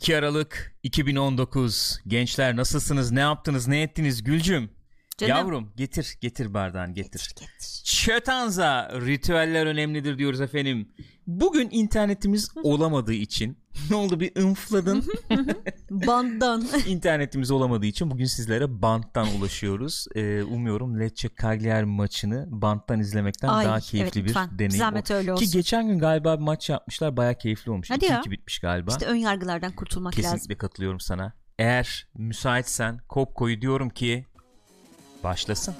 2 Aralık 2019 gençler nasılsınız ne yaptınız ne ettiniz Gülcüm Canım. Yavrum getir getir bardağını getir. Getir, getir. Çötanza ritüeller önemlidir diyoruz efendim. Bugün internetimiz olamadığı için ne oldu bir ınfladın. Banddan. İnternetimiz olamadığı için bugün sizlere banttan ulaşıyoruz. Ee, umuyorum Lecce Cagliari maçını banttan izlemekten Ay, daha evet, keyifli bir lütfen. deneyim. Zahmet öyle Ki olsun. geçen gün galiba bir maç yapmışlar baya keyifli olmuş. Hadi 2-2 ya. bitmiş galiba. İşte ön yargılardan kurtulmak Kesinlikle lazım. katılıyorum sana. Eğer müsaitsen Kopko'yu diyorum ki başlasın.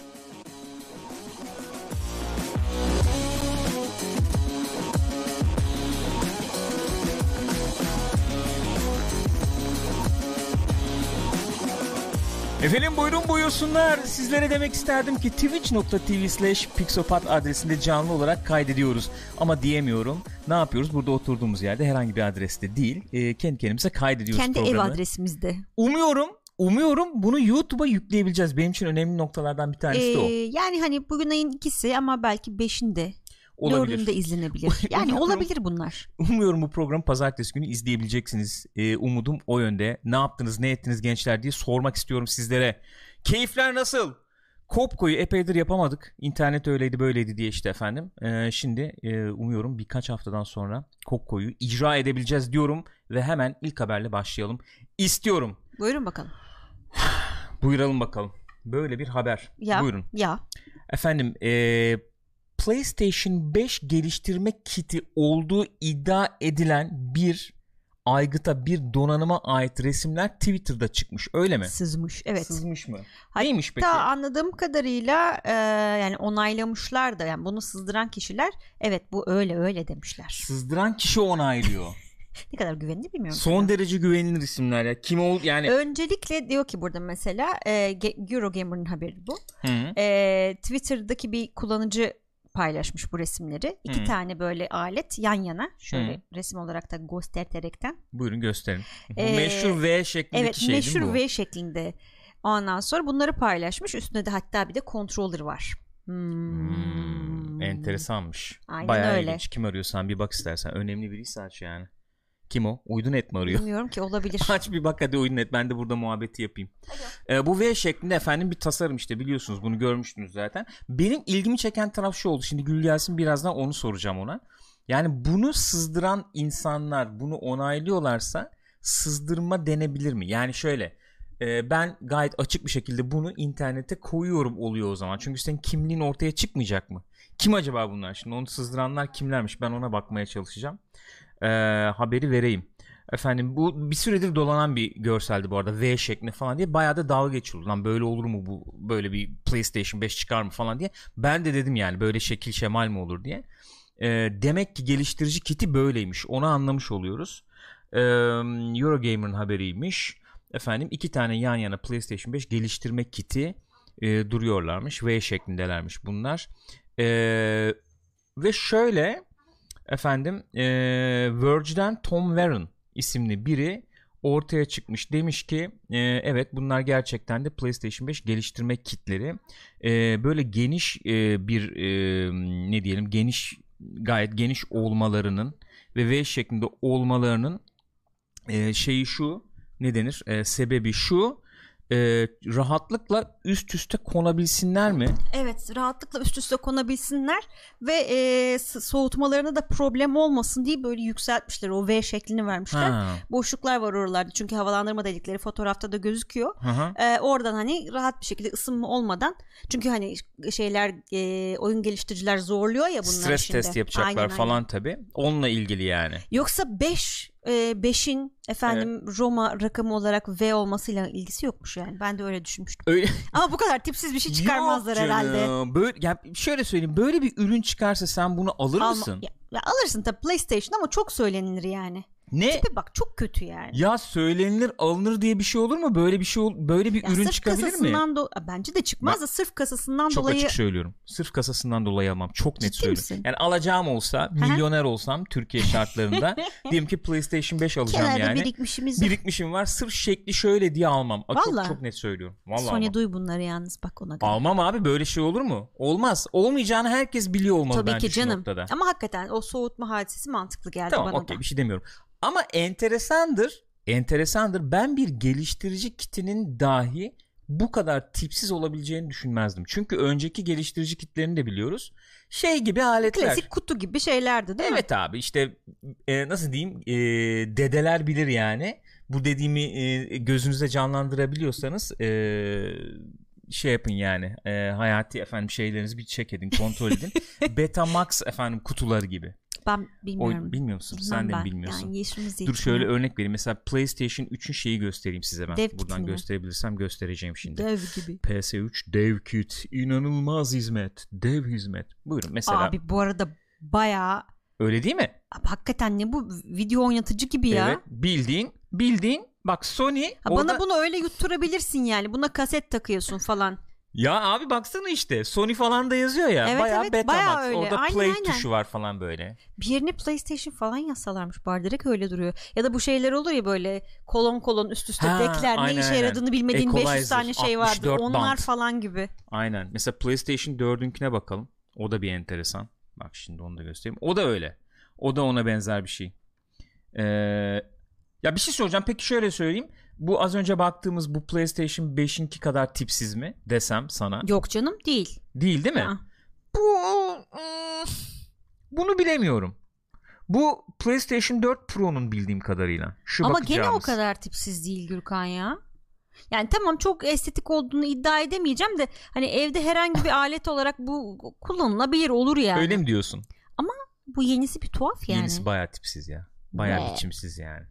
Efendim buyurun buyursunlar. Sizlere demek isterdim ki twitch.tv slash pixopat adresinde canlı olarak kaydediyoruz. Ama diyemiyorum. Ne yapıyoruz? Burada oturduğumuz yerde herhangi bir adreste değil. e, kendi kendimize kaydediyoruz Kendi ev programı. adresimizde. Umuyorum, umuyorum bunu YouTube'a yükleyebileceğiz. Benim için önemli noktalardan bir tanesi de o. Ee, yani hani bugün ayın ikisi ama belki beşinde. Olabilir. Dördünde izlenebilir. Yani Umuyorum. olabilir bunlar. Umuyorum bu programı pazartesi günü izleyebileceksiniz. Ee, umudum o yönde. Ne yaptınız, ne ettiniz gençler diye sormak istiyorum sizlere. Keyifler nasıl? Kopko'yu epeydir yapamadık. İnternet öyleydi böyleydi diye işte efendim. Ee, şimdi e, umuyorum birkaç haftadan sonra Kopko'yu icra edebileceğiz diyorum. Ve hemen ilk haberle başlayalım. İstiyorum. Buyurun bakalım. Buyuralım bakalım. Böyle bir haber. Ya. Buyurun. Ya. Efendim eee, PlayStation 5 geliştirme kiti olduğu iddia edilen bir aygıta bir donanıma ait resimler Twitter'da çıkmış öyle mi? Sızmış. Evet. Sızmış mı? Hatta Neymiş peki? anladığım kadarıyla e, yani onaylamışlar da yani bunu sızdıran kişiler evet bu öyle öyle demişler. Sızdıran kişi onaylıyor. Ne kadar güvenilir bilmiyorum. Son derece güvenilir isimler ya. Kim ol yani? Öncelikle diyor ki burada mesela e, Eurogamer'ın haberi bu. Hı. E, Twitter'daki bir kullanıcı paylaşmış bu resimleri. İki Hı. tane böyle alet yan yana şöyle Hı. resim olarak da gösterterekten. Buyurun gösterin. Bu Ee, meşhur V şeklindeki Evet şey değil mi meşhur bu? V şeklinde. Ondan sonra bunları paylaşmış. Üstünde de hatta bir de controller var. Hmm. Hmm, enteresanmış. Aynen Bayağı öyle. ilginç. Kim arıyorsan bir bak istersen. Önemli biriyse aç yani. Kim o? Uydun et mi arıyor? Bilmiyorum ki olabilir. Aç bir bak hadi oyun et ben de burada muhabbeti yapayım. Ee, bu V şeklinde efendim bir tasarım işte biliyorsunuz bunu görmüştünüz zaten. Benim ilgimi çeken taraf şu oldu. Şimdi Gül gelsin birazdan onu soracağım ona. Yani bunu sızdıran insanlar bunu onaylıyorlarsa sızdırma denebilir mi? Yani şöyle e, ben gayet açık bir şekilde bunu internete koyuyorum oluyor o zaman. Çünkü senin kimliğin ortaya çıkmayacak mı? Kim acaba bunlar? Şimdi onu sızdıranlar kimlermiş? Ben ona bakmaya çalışacağım. Ee, haberi vereyim. Efendim bu bir süredir dolanan bir görseldi bu arada V şeklinde falan diye bayağı da dalga geçiyordu. Lan böyle olur mu bu böyle bir PlayStation 5 çıkar mı falan diye. Ben de dedim yani böyle şekil şemal mi olur diye. Ee, demek ki geliştirici kiti böyleymiş. Onu anlamış oluyoruz. Ee, Eurogamer'ın haberiymiş. Efendim iki tane yan yana PlayStation 5 geliştirme kiti e, duruyorlarmış. V şeklindelermiş bunlar. Ee, ve şöyle efendim e, Verge'den Tom Warren isimli biri ortaya çıkmış. Demiş ki e, evet bunlar gerçekten de PlayStation 5 geliştirme kitleri. E, böyle geniş e, bir e, ne diyelim geniş gayet geniş olmalarının ve V şeklinde olmalarının e, şeyi şu ne denir? E, sebebi şu e, rahatlıkla üst üste konabilsinler mi? Evet rahatlıkla üst üste konabilsinler ve e, soğutmalarına da problem olmasın diye böyle yükseltmişler o V şeklini vermişler. Ha. Boşluklar var oralarda çünkü havalandırma delikleri fotoğrafta da gözüküyor. Hı hı. E, oradan hani rahat bir şekilde ısınma olmadan çünkü hani şeyler e, oyun geliştiriciler zorluyor ya bunlar Stres şimdi. test yapacaklar aynen. falan tabi. Onunla ilgili yani. Yoksa 5 5'in efendim Roma rakamı olarak V olmasıyla ilgisi yokmuş yani. Ben de öyle düşünmüştüm. Öyle Ama bu kadar tipsiz bir şey çıkarmazlar Yok herhalde. Böyle ya şöyle söyleyeyim. Böyle bir ürün çıkarsa sen bunu alır Alma- mısın? Ya, ya alırsın tabii PlayStation ama çok söylenilir yani. Ne? Tipe bak çok kötü yani. Ya söylenilir alınır diye bir şey olur mu? Böyle bir şey ol- böyle bir Ya ürün çıkabilir mi? do- bence de çıkmaz da sırf kasasından Çok dolayı açık söylüyorum. Sırf kasasından dolayı almam. Çok net Ciddi söylüyorum. misin? Yani alacağım olsa, milyoner olsam Türkiye şartlarında diyelim ki PlayStation 5 alacağım kenarda yani. birikmişimiz. Birikmişim var. Sırf şekli şöyle diye almam. Aa, Çok Vallahi. çok net söylüyorum. Vallahi Sonya almam. duy bunları yalnız bak ona göre. Almam abi böyle şey olur mu? Olmaz. Olmayacağını herkes biliyor olmalı Tabii bence ki canım. noktada. Ama hakikaten o soğutma hadisesi mantıklı geldi Tamam bana okey da. bir şey demiyorum. Ama enteresandır. enteresandır. Ben bir geliştirici kitinin dahi bu kadar tipsiz olabileceğini düşünmezdim. Çünkü önceki geliştirici kitlerini de biliyoruz. Şey gibi aletler. Klasik kutu gibi şeylerdi değil evet mi? abi işte e, nasıl diyeyim e, dedeler bilir yani. Bu dediğimi e, gözünüzde canlandırabiliyorsanız e, şey yapın yani e, hayati efendim şeylerinizi bir check edin kontrol edin. Betamax efendim kutuları gibi. Ben bilmiyorum. O, bilmiyor musun? Bilmem Sen de ben. bilmiyorsun? Yani Dur şöyle örnek vereyim. Mesela PlayStation 3'ün şeyi göstereyim size ben. Dev Buradan mi? gösterebilirsem göstereceğim şimdi. Dev gibi. PS3 dev kit. inanılmaz hizmet. Dev hizmet. Buyurun mesela. Abi bu arada bayağı Öyle değil mi? Abi hakikaten ne bu video oynatıcı gibi ya. Evet. Bildiğin bildiğin bak Sony Ha, orada... Bana bunu öyle yutturabilirsin yani. Buna kaset takıyorsun falan. Ya abi baksana işte Sony falan da yazıyor ya. Evet, bayağı evet, Betamax. bayağı öyle. Orada Aynen, play aynen. tuşu var falan böyle. Bir yerine PlayStation falan yazsalarmış bari direkt öyle duruyor. Ya da bu şeyler olur ya böyle kolon kolon üst üste Ha, dekler ne aynen, işe aynen. yaradığını bilmediğin 500 Equalizer, tane şey vardı. 64 Onlar band. falan gibi. Aynen. Mesela PlayStation 4'ünküne bakalım. O da bir enteresan. Bak şimdi onu da göstereyim. O da öyle. O da ona benzer bir şey. Ee, ya bir şey soracağım. Peki şöyle söyleyeyim. Bu az önce baktığımız bu PlayStation 5'inki kadar tipsiz mi desem sana? Yok canım değil. Değil değil mi? Ha. Bu ım, bunu bilemiyorum. Bu PlayStation 4 Pro'nun bildiğim kadarıyla. Şu Ama gene o bakacağımız. kadar tipsiz değil Gürkan ya. Yani tamam çok estetik olduğunu iddia edemeyeceğim de hani evde herhangi bir alet olarak bu kullanılabilir olur yani. Öyle mi diyorsun? Bu yenisi bir tuhaf yani. Yenisi bayağı tipsiz ya. Bayağı Ne? biçimsiz yani.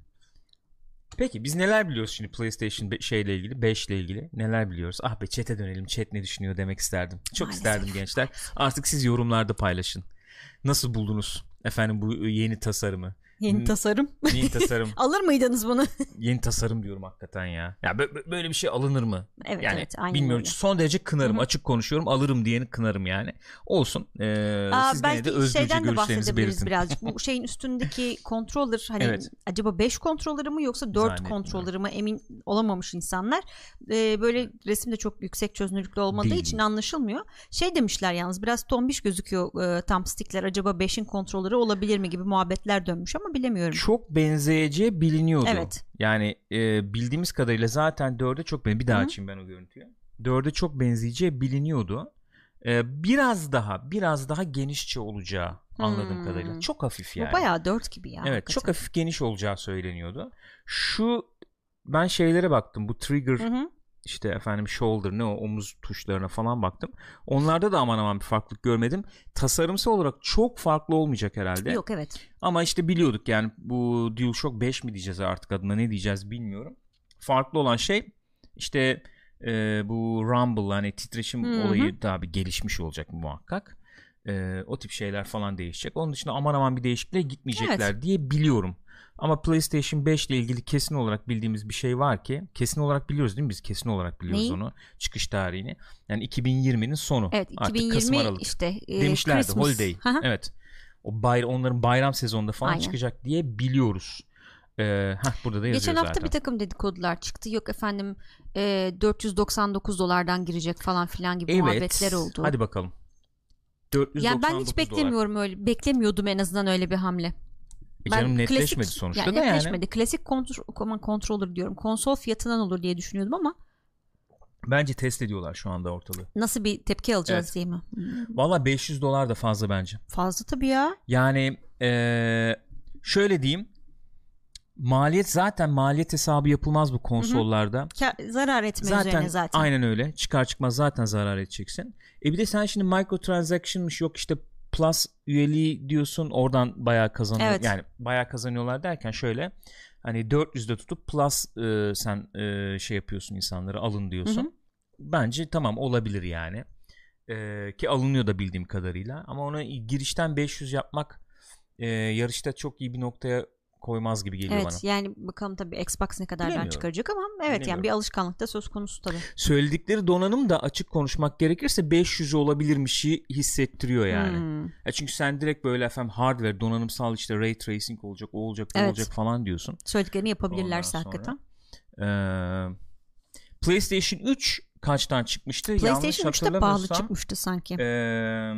Peki biz neler biliyoruz şimdi PlayStation be- şeyle ilgili 5 ile ilgili neler biliyoruz? Ah be chat'e dönelim. Chat ne düşünüyor demek isterdim. Çok Maalesef. isterdim gençler. Artık siz yorumlarda paylaşın. Nasıl buldunuz efendim bu yeni tasarımı? Yeni tasarım. Yeni tasarım. Alır mıydınız bunu? yeni tasarım diyorum hakikaten ya. Ya bö- bö- böyle bir şey alınır mı? evet yani evet aynen bilmiyorum. öyle. Son derece kınarım. Hı hı. Açık konuşuyorum. Alırım diyeni kınarım yani. Olsun. Ee, Aa, siz belki de özgürce şeyden de bahsedebiliriz birazcık. Bu şeyin üstündeki controller hani Evet. acaba 5 controller'ı mı yoksa 4 Zannetmiyorum. controller'ı mı emin olamamış insanlar. Ee, böyle resimde çok yüksek çözünürlüklü olmadığı Değil. için anlaşılmıyor. Şey demişler yalnız biraz tombiş gözüküyor e, thumbstickler acaba 5'in controller'ı olabilir mi gibi muhabbetler dönmüş ama bilemiyorum. çok benzeyeceği biliniyordu. Evet. Yani e, bildiğimiz kadarıyla zaten 4'e çok ben bir daha Hı. açayım ben o görüntüyü. 4'e çok benzeyeceği biliniyordu. E, biraz daha biraz daha genişçe olacağı anladığım Hmm. kadarıyla. Çok hafif yani. Bu bayağı 4 gibi ya. evet, hakikaten. çok hafif geniş olacağı söyleniyordu. Şu ben şeylere baktım. Bu trigger Hı hı. İşte efendim shoulder ne o omuz tuşlarına falan baktım. Onlarda da aman aman bir farklılık görmedim. Tasarımsal olarak çok farklı olmayacak herhalde. Yok evet. Ama işte biliyorduk yani bu DualShock 5 mi diyeceğiz artık adına ne diyeceğiz bilmiyorum. Farklı olan şey işte e, bu rumble hani titreşim Hı hı. olayı daha bir gelişmiş olacak muhakkak. E, o tip şeyler falan değişecek. Onun dışında aman aman bir değişikliğe gitmeyecekler diye biliyorum. Ama PlayStation 5 ile ilgili kesin olarak bildiğimiz bir şey var ki kesin olarak biliyoruz değil mi biz kesin olarak biliyoruz Neyi? onu çıkış tarihini. Yani 2020'nin sonu. Evet Artık 2020 Kasım Aralık işte e, demişlerdi Christmas. holiday. Hı. evet. O bay, onların bayram sezonunda falan Aynen. çıkacak diye biliyoruz. Ee, heh, burada da yazıyor Geçen hafta zaten. bir takım dedikodular çıktı. Yok efendim e, 499 dolardan girecek falan filan gibi evet. muhabbetler oldu. Hadi bakalım. 499 yani ben hiç dolar. beklemiyorum öyle beklemiyordum en azından öyle bir hamle. E canım ben netleşmedi klasik- sonuçta yani da yani. netleşmedi. Klasik kontrol, controller diyorum. Konsol fiyatından olur diye düşünüyordum ama Bence test ediyorlar şu anda ortalığı. nasıl bir tepki alacağız Evet. diye mi? Valla 500 dolar da fazla bence. Fazla tabii ya. Yani ee, şöyle diyeyim. Maliyet zaten maliyet hesabı yapılmaz bu konsollarda. Kar- zarar etme zaten, üzerine zaten. aynen öyle. Çıkar çıkmaz zaten zarar edeceksin. E bir de sen şimdi microtransaction'mış yok işte plus üyeliği diyorsun oradan bayağı kazanıyor. Evet. Yani bayağı kazanıyorlar derken şöyle hani 400'de tutup plus e, sen e, şey yapıyorsun insanları alın diyorsun. Hı hı. Bence tamam olabilir yani. E, ki alınıyor da bildiğim kadarıyla ama ona girişten 500 yapmak e, yarışta çok iyi bir noktaya koymaz gibi geliyor Evet bana. yani bakalım tabii Xbox ne kadardan çıkaracak ama evet yani bir alışkanlık da söz konusu tabii. Söyledikleri donanım da açık konuşmak gerekirse 500 olabilirmişi hissettiriyor yani. Hmm. Ya çünkü sen direkt böyle efendim hardware donanımsal işte ray tracing olacak o olacak bu Evet. olacak falan diyorsun. Söylediklerini yapabilirlerse Ondan sonra- hakikaten. Ee, PlayStation 3 kaçtan çıkmıştı? Yanlış PlayStation 3'te pahalı çıkmıştı sanki. ee,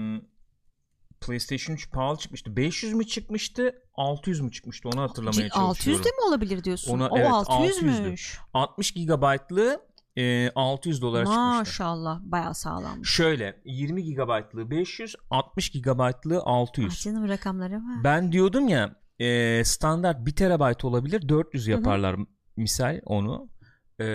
PlayStation 3 pahalı çıkmıştı. 500 mü çıkmıştı? 600 mü çıkmıştı? Onu hatırlamaya Cid- 600 çalışıyorum. de mi olabilir diyorsun? Ona- o evet, 600'müş. 60 GB'lı e, 600 dolara çıkmıştı. Maşallah bayağı sağlammış. Şöyle 20 GB'lı 500, 60 GB'lı Ah 600. canım rakamlara var. Ben diyordum ya e, standart 1 TB olabilir 400 Hı hı. yaparlar misal onu. E,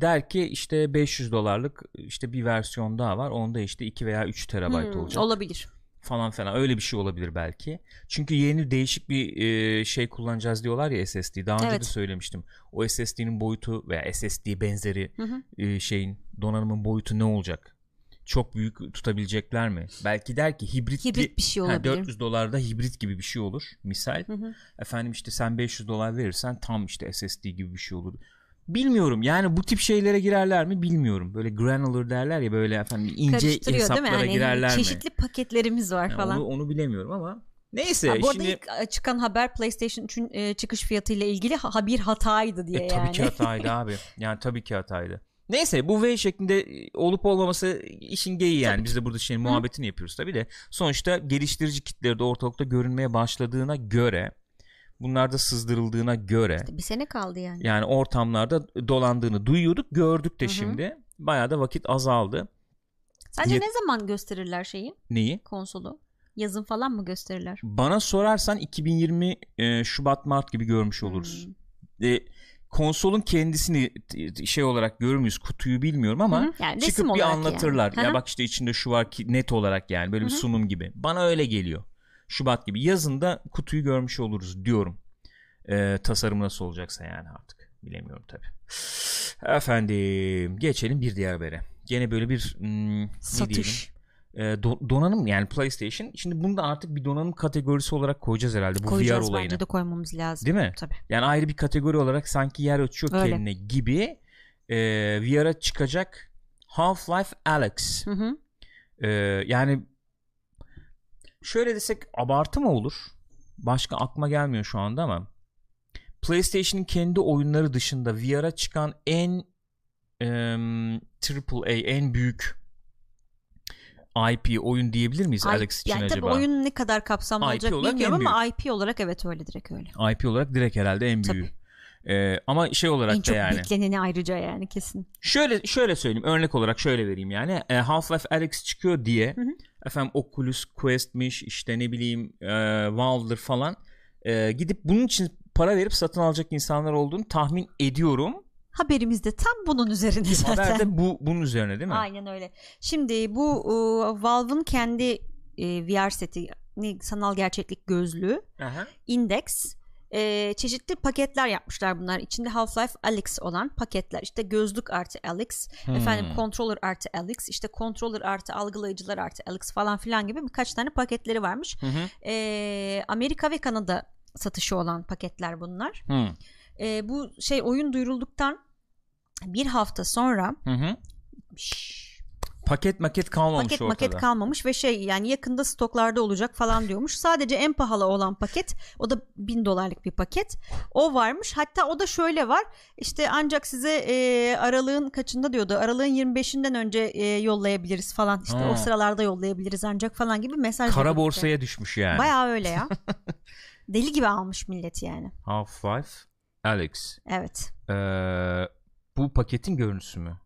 der ki işte 500 dolarlık işte bir versiyon daha var. Onda işte 2 veya 3 TB Hmm, olacak olabilir. Falan falan öyle bir şey olabilir belki. Çünkü yeni değişik bir e, şey kullanacağız diyorlar ya SSD. Daha önce Evet. de söylemiştim. O SSD'nin boyutu veya SSD benzeri Hı hı. e, şeyin donanımın boyutu ne olacak? Çok büyük tutabilecekler mi? Belki der ki hibrit, Hibrit bir şey Ha, olabilir. 400 dolarda hibrit gibi bir şey olur misal. Hı hı. Efendim işte sen 500 dolar verirsen tam işte SSD gibi bir şey olur. Bilmiyorum yani bu tip şeylere girerler mi bilmiyorum. Böyle granular derler ya böyle efendim ince hesaplara Yani girerler mi? çeşitli paketlerimiz var Yani falan. onu, onu bilemiyorum ama neyse Ha, bu arada şimdi ilk e, çıkan haber PlayStation 3'ün e, çıkış fiyatıyla ilgili ha, bir hataydı diye E, tabii yani. ki hataydı abi. Yani tabii ki hataydı. Neyse bu V şeklinde olup olmaması işin geyiği yani. Tabii Biz de burada şeyin muhabbetini yapıyoruz tabii de. Sonuçta geliştirici kitleri de ortalıkta görünmeye başladığına göre bunlar da sızdırıldığına göre bir sene kaldı yani. yani ortamlarda dolandığını duyuyorduk gördük de Hı hı. şimdi. Bayağı da vakit azaldı. Sence Ye- ne zaman gösterirler şeyi Neyi? konsolu? Yazın falan mı gösterirler? Bana sorarsan 2020 e, Şubat Mart gibi görmüş oluruz. Hmm. E, konsolun kendisini şey olarak görür müyüz kutuyu bilmiyorum ama. Yani çıkıp bir anlatırlar. yani. Ya bak işte içinde şu var ki net olarak yani böyle bir Hı hı. sunum gibi. Bana öyle geliyor. Şubat gibi. Yazında kutuyu görmüş oluruz diyorum. Ee, tasarım nasıl olacaksa yani artık. Bilemiyorum tabi. Efendim geçelim bir diğer habere. Gene böyle bir hmm? Satış. Ee, do- donanım yani PlayStation. Şimdi bunu da artık bir donanım kategorisi olarak koyacağız herhalde bu VR Koyacağız olayını. bence de koymamız lazım. Değil mi? Tabii. Yani ayrı bir kategori olarak sanki yer açıyor Öyle. kendine gibi e, VR'a çıkacak Half-Life Alyx. Hı hı. E, yani şöyle desek abartı mı olur? Başka aklıma gelmiyor şu anda ama PlayStation'ın kendi oyunları dışında VR'a çıkan en em, AAA en büyük IP oyun diyebilir miyiz Ay- Alex için yani tabii acaba? oyun ne kadar kapsamlı IP olacak bilmiyorum en ama IP olarak evet öyle direkt öyle. IP olarak direkt herhalde en Tabii. büyüğü. E, ama şey olarak En da çok yani. bekleneni ayrıca yani kesin. Şöyle şöyle söyleyeyim örnek olarak şöyle vereyim yani e, Half-Life Alyx çıkıyor diye Hı hı. Efendim Oculus Quest'miş işte ne bileyim e, Valve'dır falan e, gidip bunun için para verip satın alacak insanlar olduğunu tahmin ediyorum. Haberimiz de tam bunun üzerine zaten. Haber de bu bunun üzerine değil mi? Aynen öyle. Şimdi bu e, Valve'ın kendi e, VR seti sanal gerçeklik gözlüğü Aha. Index e, çeşitli paketler yapmışlar bunlar. İçinde Half-Life Alyx olan paketler. İşte gözlük artı Alyx, Hmm. efendim controller artı Alyx, işte controller artı algılayıcılar artı Alyx falan filan gibi birkaç tane paketleri varmış. Hı hı. E, Amerika ve Kanada satışı olan paketler bunlar. Hı. E, bu şey oyun duyurulduktan bir hafta sonra Hı hı. şşş, Paket maket kalmamış paket ortada. maket kalmamış ve şey yani yakında stoklarda olacak falan diyormuş. Sadece en pahalı olan paket o da bin dolarlık bir paket. O varmış. Hatta o da şöyle var. İşte ancak size e, aralığın kaçında diyordu. Aralığın 25'inden önce e, yollayabiliriz falan. İşte Ha. o sıralarda yollayabiliriz ancak falan gibi mesaj. Kara borsaya düşmüş yani. Bayağı öyle ya. Deli gibi almış millet yani. Half-Life Alyx. Evet. Ee, bu paketin görüntüsü mü?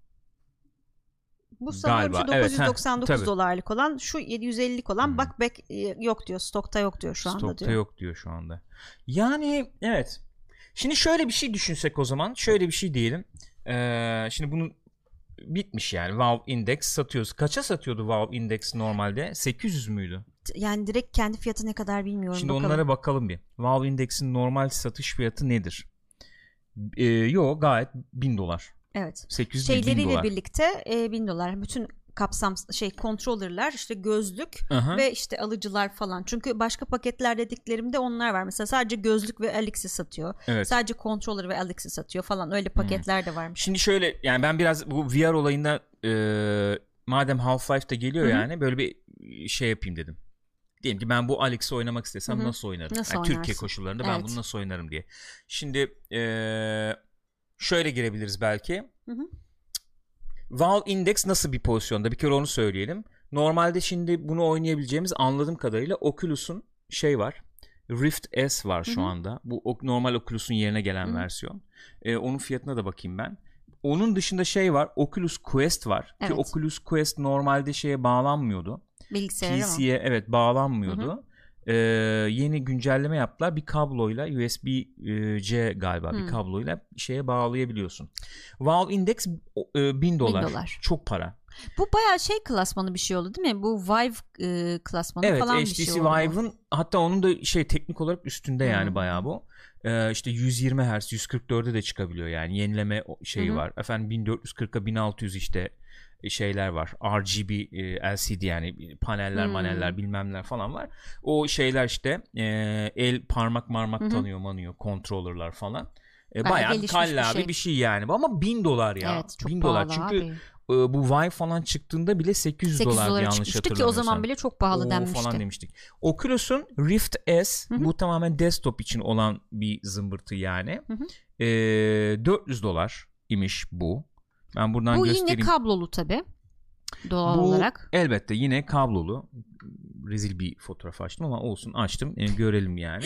Bu sanıyorum Galiba, şu evet, heh, 999 dolarlık olan şu 750'lik olan Hmm. bak bek e, yok diyor. Stokta yok diyor şu anda Stokta diyor. yok diyor şu anda. Yani evet. Şimdi şöyle bir şey düşünsek o zaman. Şöyle bir şey diyelim. Ee, şimdi bunu bitmiş yani. Valve Index satıyoruz. Kaça satıyordu Valve Index normalde? 800 müydü? Yani direkt kendi fiyatı ne kadar bilmiyorum. Şimdi bakalım. onlara bakalım bir. Valve Index'in normal satış fiyatı nedir? Ee, yo gayet 1000 dolar. Evet. 800 değil, 1000 Şeyleriyle dolar. birlikte e, 1000 dolar. Bütün kapsam şey kontrollerler işte gözlük Aha. ve işte alıcılar falan. Çünkü başka paketler dediklerimde onlar var. Mesela sadece gözlük ve Alex'i satıyor. Evet. Hmm. Sadece controller ve Alex'i satıyor falan. Öyle paketler de varmış. Şimdi şöyle yani ben biraz bu VR olayında e, madem Half-Life'da geliyor Hı hı. yani böyle bir şey yapayım dedim. Diyelim ki ben bu Alex'i oynamak istesem Hı hı. nasıl oynarım? Nasıl Yani Türkiye koşullarında ben Evet. bunu nasıl oynarım diye. Şimdi e, şöyle girebiliriz belki. Hı hı. Valve Index nasıl bir pozisyonda? Bir kere onu söyleyelim. Normalde şimdi bunu oynayabileceğimiz anladığım kadarıyla Oculus'un şey var. Rift S var şu Hı hı. anda. Bu normal Oculus'un yerine gelen Hı hı. versiyon. Ee, onun fiyatına da bakayım ben. Onun dışında şey var. Oculus Quest var. Ki Evet. Oculus Quest normalde şeye bağlanmıyordu. Bilgisayara? PC'ye evet bağlanmıyordu. Ee, yeni güncelleme yaptılar. Bir kabloyla USB-C galiba bir Hmm. kabloyla şeye bağlayabiliyorsun. Valve Index e, 1000 dolar. dolar. Çok para. Bu bayağı şey klasmanı bir şey oldu değil mi? Bu Vive e, klasmanı Evet falan bir HTC şey oldu. Vive'ın hatta onun da şey teknik olarak üstünde yani Hmm. bayağı bu. Ee, işte 120 Hz 144'e de çıkabiliyor yani yenileme şeyi Hı hı. var. Efendim 1440'a 1600 işte e, şeyler var. RGB e, LCD yani paneller Hmm. maneller bilmemler falan var. O şeyler işte e, el parmak marmak tanıyor manıyor controller'lar falan. E, Bayağı gelişmiş bir şey. bir şey yani ama 1000 dolar ya. Evet çok 1000 pahalı dolar çünkü abi. e, bu Vive falan çıktığında bile 800, 800 dolardı dolara yanlış çıkmıştı ki o hatırlamıyorsam. zaman bile çok pahalı Oo denmişti. falan demiştik. Oculus'un Rift S Hı hı. bu tamamen desktop için olan bir zımbırtı yani. Hı hı. Ee, 400 dolar imiş bu. Ben buradan Bu yine göstereyim. kablolu tabi. Doğal bu olarak. elbette yine kablolu. Rezil bir fotoğraf açtım ama olsun açtım. Ee, görelim yani.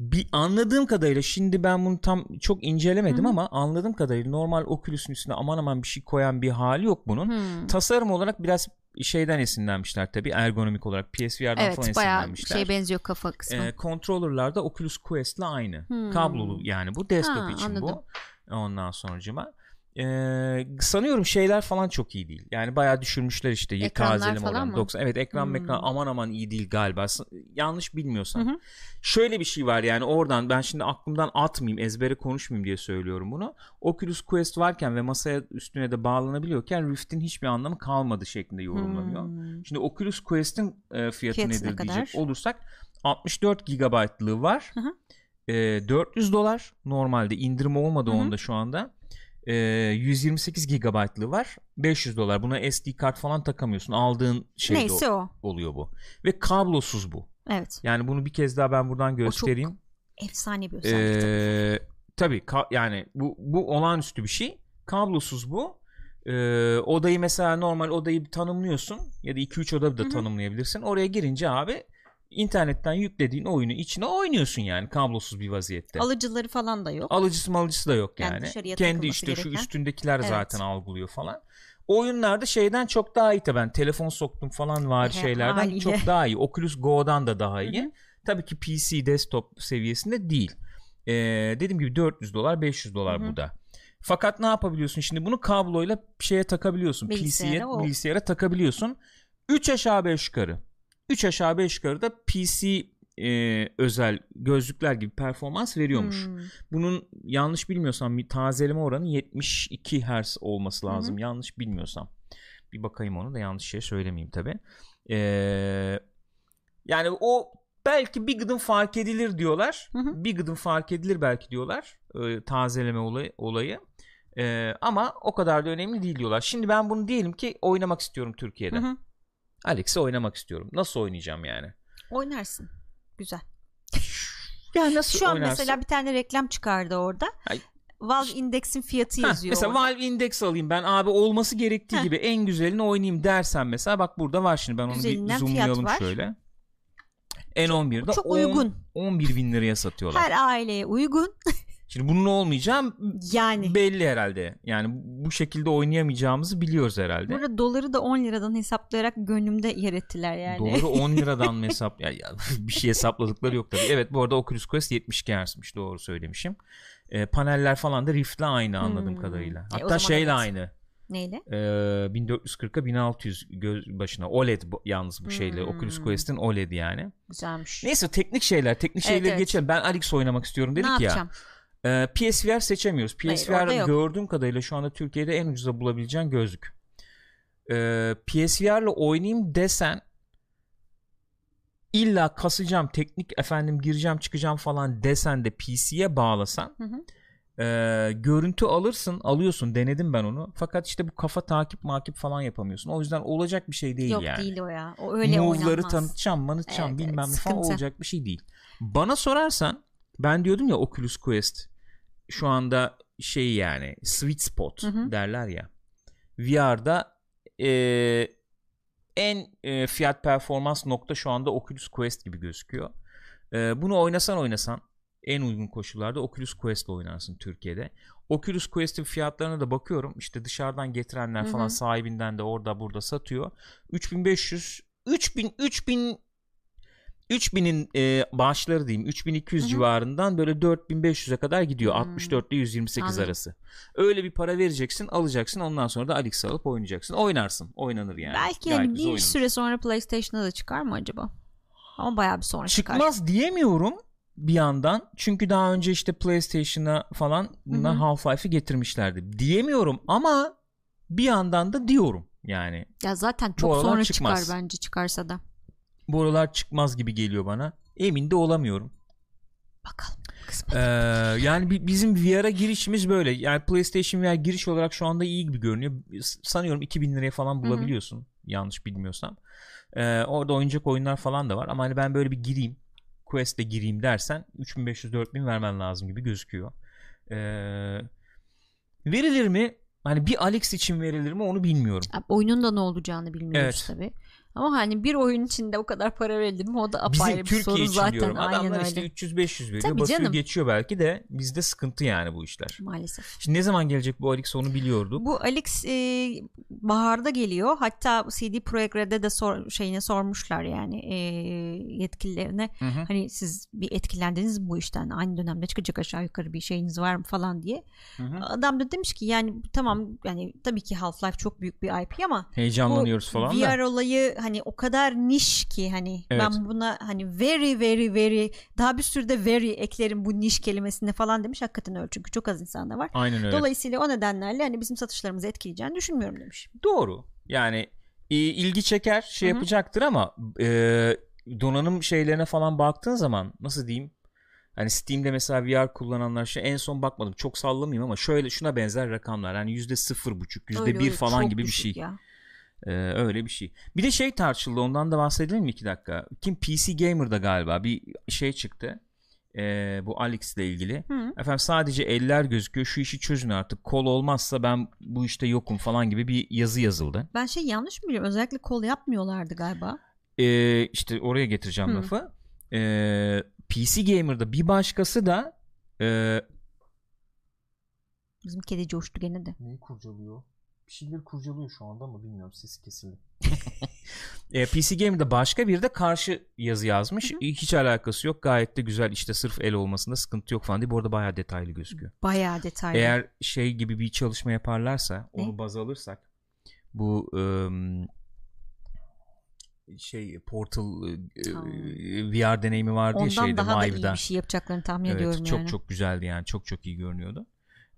Bir anladığım kadarıyla şimdi ben bunu tam çok incelemedim Hı hı. ama anladığım kadarıyla normal Oculus'un üstüne aman aman bir şey koyan bir hali yok bunun. Hmm. Tasarım olarak biraz şeyden esinlenmişler tabii ergonomik olarak PSVR'dan falan Evet bayağı esinlenmişler. şey benziyor kafa kısmı. E, controller'larda Oculus Quest'le aynı. Hmm. Kablolu yani bu desktop Ha, için anladım. bu. Ondan sonracıma. E, sanıyorum şeyler falan çok iyi değil. Yani bayağı düşürmüşler işte falan oranı. mı? 90. Evet ekran Hmm. mekran aman aman iyi değil galiba. Yanlış bilmiyorsam. Hı hı. Şöyle bir şey var yani oradan ben şimdi aklımdan atmayayım ezbere konuşmayayım diye söylüyorum bunu. Oculus Quest varken ve masaya üstüne de bağlanabiliyorken Rift'in hiçbir anlamı kalmadı şeklinde yorumlanıyor. Hmm. Şimdi Oculus Quest'in e, fiyatı ne nedir kadar? diyecek olursak 64 GB'lığı var. Hı hı. E, 400 dolar normalde indirim olmadı Hı hı. onda şu anda. E, 128 GB'lığı var. 500 dolar. Buna SD kart falan takamıyorsun. Aldığın şey Neyse o. o- oluyor bu. Ve kablosuz bu. Evet. Yani bunu bir kez daha ben buradan göstereyim. Efsane bir özellik. Ee, tabii ka- yani bu bu olağanüstü bir şey. Kablosuz bu. Ee, odayı mesela normal odayı tanımlıyorsun ya da 2-3 oda da Hı hı. tanımlayabilirsin. Oraya girince abi internetten yüklediğin oyunu içine oynuyorsun yani kablosuz bir vaziyette. Alıcıları falan da yok. Alıcısı malıcısı da yok Yani yani. Kendi işte şu gereken. üstündekiler Evet. zaten algılıyor falan. Oyunlarda şeyden çok daha iyi tabii. Ben telefon soktum falan var He, şeylerden haliyle. çok daha iyi. Oculus Go'dan da daha iyi. Hı hı. Tabii ki PC desktop seviyesinde değil. Ee, dediğim gibi 400 dolar 500 dolar Hı hı. bu da. Fakat ne yapabiliyorsun şimdi bunu kabloyla şeye takabiliyorsun. Bilgisayara, PC'ye o- bilgisayara takabiliyorsun. 3 aşağı 5 yukarı. 3 aşağı 5 yukarı da PC e, özel gözlükler gibi performans veriyormuş. Hmm. Bunun yanlış bilmiyorsam bir tazeleme oranı 72 Hz olması lazım. Yanlış bilmiyorsam. Bir bakayım onu da yanlış şey söylemeyeyim tabi. yani o belki bir gıdım fark edilir diyorlar. Hı hı. Bir gıdım fark edilir belki diyorlar. e, tazeleme olayı. olayı. E, ama o kadar da önemli değil diyorlar. Şimdi ben bunu diyelim ki oynamak istiyorum Türkiye'de. Hı hı. Alex'i oynamak istiyorum. Nasıl oynayacağım yani? Oynarsın. Güzel. Yani nasıl Şu an oynarsın? mesela bir tane reklam çıkardı orada. Ay. Valve Index'in fiyatı Heh, yazıyor. mesela orada. Valve Index alayım ben abi olması gerektiği Heh. gibi en güzelini oynayayım dersen mesela bak burada var şimdi ben onu Güzelinden bir zoomlayalım şöyle. N11'de çok 10 uygun. 11 bin liraya satıyorlar. Her aileye uygun. Şimdi bunun olmayacağım Yani. belli herhalde. Yani bu şekilde oynayamayacağımızı biliyoruz herhalde. Burada doları da 10 liradan hesaplayarak gönlümde yer ettiler yani. Doğru 10 liradan mı hesap ya, ya bir şey hesapladıkları yok tabii. Evet bu arada Oculus Quest 72 Hz'miş doğru söylemişim. Ee, paneller falan da Rift'le aynı anladığım Hmm. kadarıyla. E, Hatta zaman şeyle evet. aynı. Neyle? Ee, 1440'a 1600 göz başına OLED bu- yalnız bu şeyle Hmm. Oculus Quest'in OLED yani. Güzelmiş. Neyse teknik şeyler teknik Evet, şeyleri evet. geçelim. Ben Alex oynamak istiyorum dedik ne ya. yapacağım? Ee, PSVR seçemiyoruz. Hayır, PSVR yok. gördüğüm kadarıyla şu anda Türkiye'de en ucuza bulabileceğin gözlük. Ee, PSVR'la oynayayım desen illa kasacağım teknik efendim gireceğim çıkacağım falan desen de PC'ye bağlasan Hı hı. ee, görüntü alırsın alıyorsun denedim ben onu fakat işte bu kafa takip makip falan yapamıyorsun o yüzden olacak bir şey değil Yok yani değil o ya. O öyle move'ları oynanmaz. tanıtacağım manıtacağım Evet, bilmem evet, ne falan olacak bir şey değil. Bana sorarsan ben diyordum ya Oculus Quest şu anda şey yani sweet spot Hı hı. derler ya. VR'da eee, en e, fiyat performans nokta şu anda Oculus Quest gibi gözüküyor. E, bunu oynasan oynasan en uygun koşullarda Oculus Quest oynarsın Türkiye'de. Oculus Quest'in fiyatlarına da bakıyorum. İşte dışarıdan getirenler falan Hı hı. sahibinden de orada burada satıyor. 3500 3000 3000 3000'in e, bağışları diyeyim 3200 Hı hı. civarından böyle 4500'e kadar gidiyor. Hmm. 64 ile 128 Anladım. arası. Öyle bir para vereceksin, alacaksın. Ondan sonra da Alix alıp oynayacaksın. Oynarsın. Oynanır yani. Belki yani bir oynanır. süre sonra PlayStation'a da çıkar mı acaba? Ama bayağı bir sonra çıkar. Çıkmaz diyemiyorum bir yandan. Çünkü daha önce işte PlayStation'a falan hı. Half-Life'ı getirmişlerdi. Diyemiyorum ama bir yandan da diyorum yani. Ya zaten çok sonra çıkmaz. çıkar bence çıkarsa da. Bu aralar çıkmaz gibi geliyor bana. Emin de olamıyorum. Bakalım. Ee, yani bi- bizim VR'a girişimiz böyle. Yani PlayStation VR giriş olarak şu anda iyi gibi görünüyor. Sanıyorum 2000 liraya falan bulabiliyorsun. Yanlış bilmiyorsam. Ee, orada oynayacak oyunlar falan da var. Ama hani ben böyle bir gireyim. Quest'e gireyim dersen 3500-4000 vermen lazım gibi gözüküyor. Ee, verilir mi? Hani bir Alex için verilir mi onu bilmiyorum. Abi oyunun da ne olacağını bilmiyoruz Evet. tabii. Ama hani bir oyun içinde o kadar para verilir mi o da Bizim apayrı bir Türkiye soru için zaten. diyorum. Adamlar öyle. işte 300-500 veriyor. Tabii basıyor canım. geçiyor belki de bizde sıkıntı yani bu işler. Maalesef. Şimdi ne zaman gelecek bu Alex onu biliyorduk. Bu Alex e, baharda geliyor. Hatta CD Projekt Red'e de sor, şeyine sormuşlar yani e, yetkililerine. Hı hı. Hani siz bir etkilendiniz mi bu işten? Aynı dönemde çıkacak aşağı yukarı bir şeyiniz var mı falan diye. Hı hı. Adam da demiş ki yani tamam yani tabii ki Half-Life çok büyük bir IP ama Heyecanlanıyoruz falan VR da. olayı hani o kadar niş ki hani Evet. ben buna hani very very very daha bir sürü de very eklerim bu niş kelimesine falan demiş. Hakikaten öyle çünkü çok az insan da var. Aynen öyle. Dolayısıyla o nedenlerle hani bizim satışlarımızı etkileyeceğini düşünmüyorum demiş. Doğru. Yani ilgi çeker şey Hı hı. yapacaktır ama e, donanım şeylerine falan baktığın zaman nasıl diyeyim? Hani Steam'de mesela VR kullananlar şey en son bakmadım. Çok sallamayayım ama şöyle şuna benzer rakamlar. Yani yüzde sıfır buçuk, yüzde bir falan gibi bir şey. Ya. Ee, öyle bir şey. Bir de şey tartışıldı ondan da bahsedelim mi iki dakika? Kim PC Gamer'da galiba bir şey çıktı. Ee, bu Alex ile ilgili. Hı. Efendim sadece eller gözüküyor. Şu işi çözün artık. Kol olmazsa ben bu işte yokum falan gibi bir yazı yazıldı. Ben şey yanlış mı biliyorum? Özellikle kol yapmıyorlardı galiba. Ee, işte oraya getireceğim Hı. lafı. Ee, PC Gamer'da bir başkası da e, Bizim kedi coştu gene de. Neyi kurcalıyor? Bir şeyleri kurcalıyor şu anda ama bilmiyorum sesi kesildi. e, PC Gamer'da başka bir de karşı yazı yazmış. Hı hı. Hiç alakası yok. Gayet de güzel işte sırf el olmasında sıkıntı yok falan diye. Bu arada bayağı detaylı gözüküyor. Bayağı detaylı. Eğer şey gibi bir çalışma yaparlarsa Ne? onu baz alırsak bu ım, şey Portal e, Ha. VR deneyimi vardı ya Ondan şeyde daha da iyi Vive'da. bir şey yapacaklarını tahmin Evet, ediyorum çok yani. çok güzeldi yani çok çok iyi görünüyordu.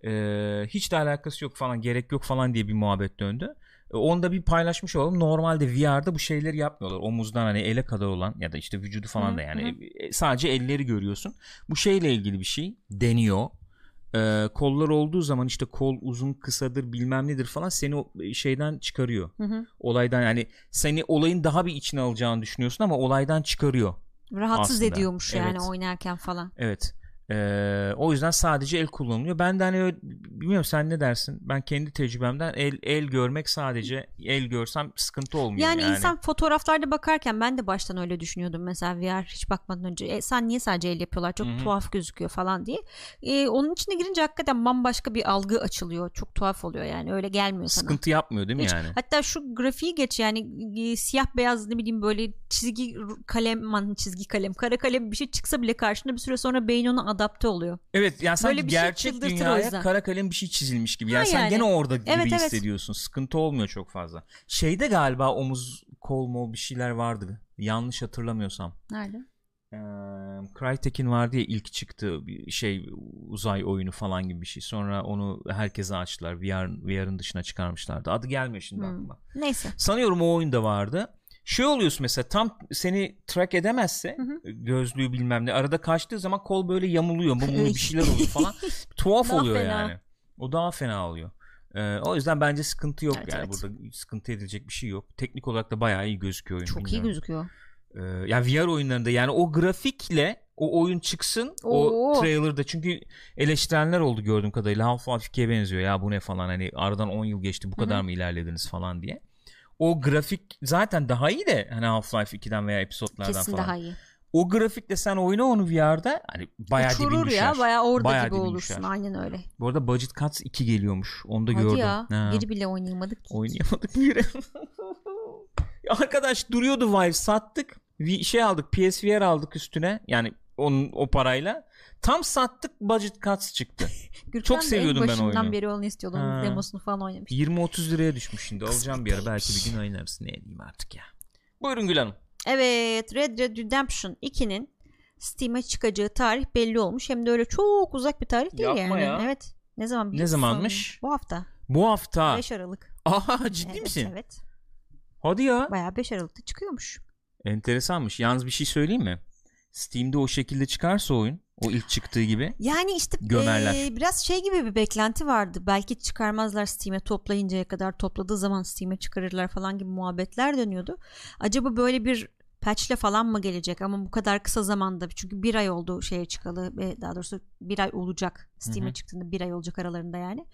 Ee, hiç de alakası yok falan gerek yok falan diye bir muhabbet döndü. Ee, Onu da bir paylaşmış olalım. Normalde VR'da bu şeyleri yapmıyorlar. Omuzdan hani ele kadar olan ya da işte vücudu falan Hı, da yani E, sadece elleri görüyorsun. Bu şeyle ilgili bir şey deniyor. Ee, kollar olduğu zaman işte kol uzun kısadır bilmem nedir falan seni o şeyden çıkarıyor. Hı hı. Olaydan yani seni olayın daha bir içine alacağını düşünüyorsun ama olaydan çıkarıyor. Rahatsız Aslında, ediyormuş yani evet. oynarken falan. Evet. Ee, o yüzden sadece el kullanılıyor. Ben de hani bilmiyorum sen ne dersin? Ben kendi tecrübemden el el görmek sadece el görsem sıkıntı olmuyor Yani, yani. insan fotoğraflarda bakarken ben de baştan öyle düşünüyordum mesela VR hiç bakmadan önce e, sen niye sadece el yapıyorlar çok Hı hı. tuhaf gözüküyor falan diye. E, onun içine girince hakikaten bambaşka bir algı açılıyor çok tuhaf oluyor yani öyle gelmiyor sana. sıkıntı yapmıyor değil mi Hiç. yani? Hatta şu grafiği geç yani e, siyah beyaz ne bileyim böyle çizgi kalem man çizgi kalem kara kalem bir şey çıksa bile karşında bir süre sonra beyin ona adapte oluyor. Evet yani sanki Böyle bir şey gerçek o dünyaya kara kalem bir şey çizilmiş gibi. Ha Yani sen yani. gene orada gibi Evet, evet. hissediyorsun. Sıkıntı olmuyor çok fazla. Şeyde galiba omuz kol mol bir şeyler vardı. Yanlış hatırlamıyorsam. Nerede? Ee, Crytek'in vardı ya ilk çıktığı bir şey uzay oyunu falan gibi bir şey. Sonra onu herkese açtılar. VR, VR'ın dışına çıkarmışlardı. Adı gelmiyor şimdi Hmm. aklıma. Neyse. Sanıyorum o oyunda vardı. Şey oluyorsun mesela tam seni track edemezse Hı hı. gözlüğü bilmem ne arada kaçtığı zaman kol böyle yamuluyor. Bu bir şeyler oluyor falan. Tuhaf Daha oluyor fena. yani. O daha fena oluyor. Ee, o yüzden bence sıkıntı yok Evet, yani evet. burada sıkıntı edilecek bir şey yok. Teknik olarak da bayağı iyi gözüküyor oyun. Çok iyi bilmiyorum. gözüküyor. Ee, ya VR oyunlarında yani o grafikle o oyun çıksın o Oo. trailer'da çünkü eleştirenler oldu gördüğüm kadarıyla Half-Life 2'ye benziyor ya bu ne falan hani aradan 10 yıl geçti bu Hı hı. kadar mı ilerlediniz falan diye. O grafik zaten daha iyi de hani Half-Life 2'den veya episodlardan Kesin falan. daha iyi. O grafikle sen oyna onu VR'da hani bayağı Uçurur dibin düşer. ya bayağı orada Bayağı gibi olursun. düşer. Aynen öyle. Bu arada Budget Cuts 2 geliyormuş. Onu da Hadi gördüm. ya. Ha. Biri bile oynayamadık. ki. Oynayamadık biri. Arkadaş duruyordu Vive sattık. Bir şey aldık PSVR aldık üstüne. Yani onun o parayla. Tam sattık Budget Cuts çıktı. Gürkan Çok seviyordum en ben başından oyunu. beri onu istiyordum. Ha. Demosunu falan oynamış. 20-30 liraya düşmüş şimdi. Alacağım bir ara belki bir gün oynarız. Ne diyeyim artık ya. Buyurun Gül Hanım. Evet Red Dead Redemption 2'nin Steam'e çıkacağı tarih belli olmuş. Hem de öyle çok uzak bir tarih değil Yapma yani. ya. Evet. Ne zaman Ne zamanmış? Bu hafta. Bu hafta. 5 Aralık. Aha ciddi evet, misin? Evet. Hadi ya. Bayağı 5 Aralık'ta çıkıyormuş. Enteresanmış. Yalnız bir şey söyleyeyim mi? Steam'de o şekilde çıkarsa oyun o ilk çıktığı gibi Yani işte Gömerler. eee, biraz şey gibi bir beklenti vardı. Belki çıkarmazlar Steam'e toplayıncaya kadar topladığı zaman Steam'e çıkarırlar falan gibi muhabbetler dönüyordu. Acaba böyle bir patchle falan mı gelecek ama bu kadar kısa zamanda çünkü bir ay oldu şeye çıkalı ve daha doğrusu bir ay olacak Steam'e çıktığında bir ay olacak aralarında yani.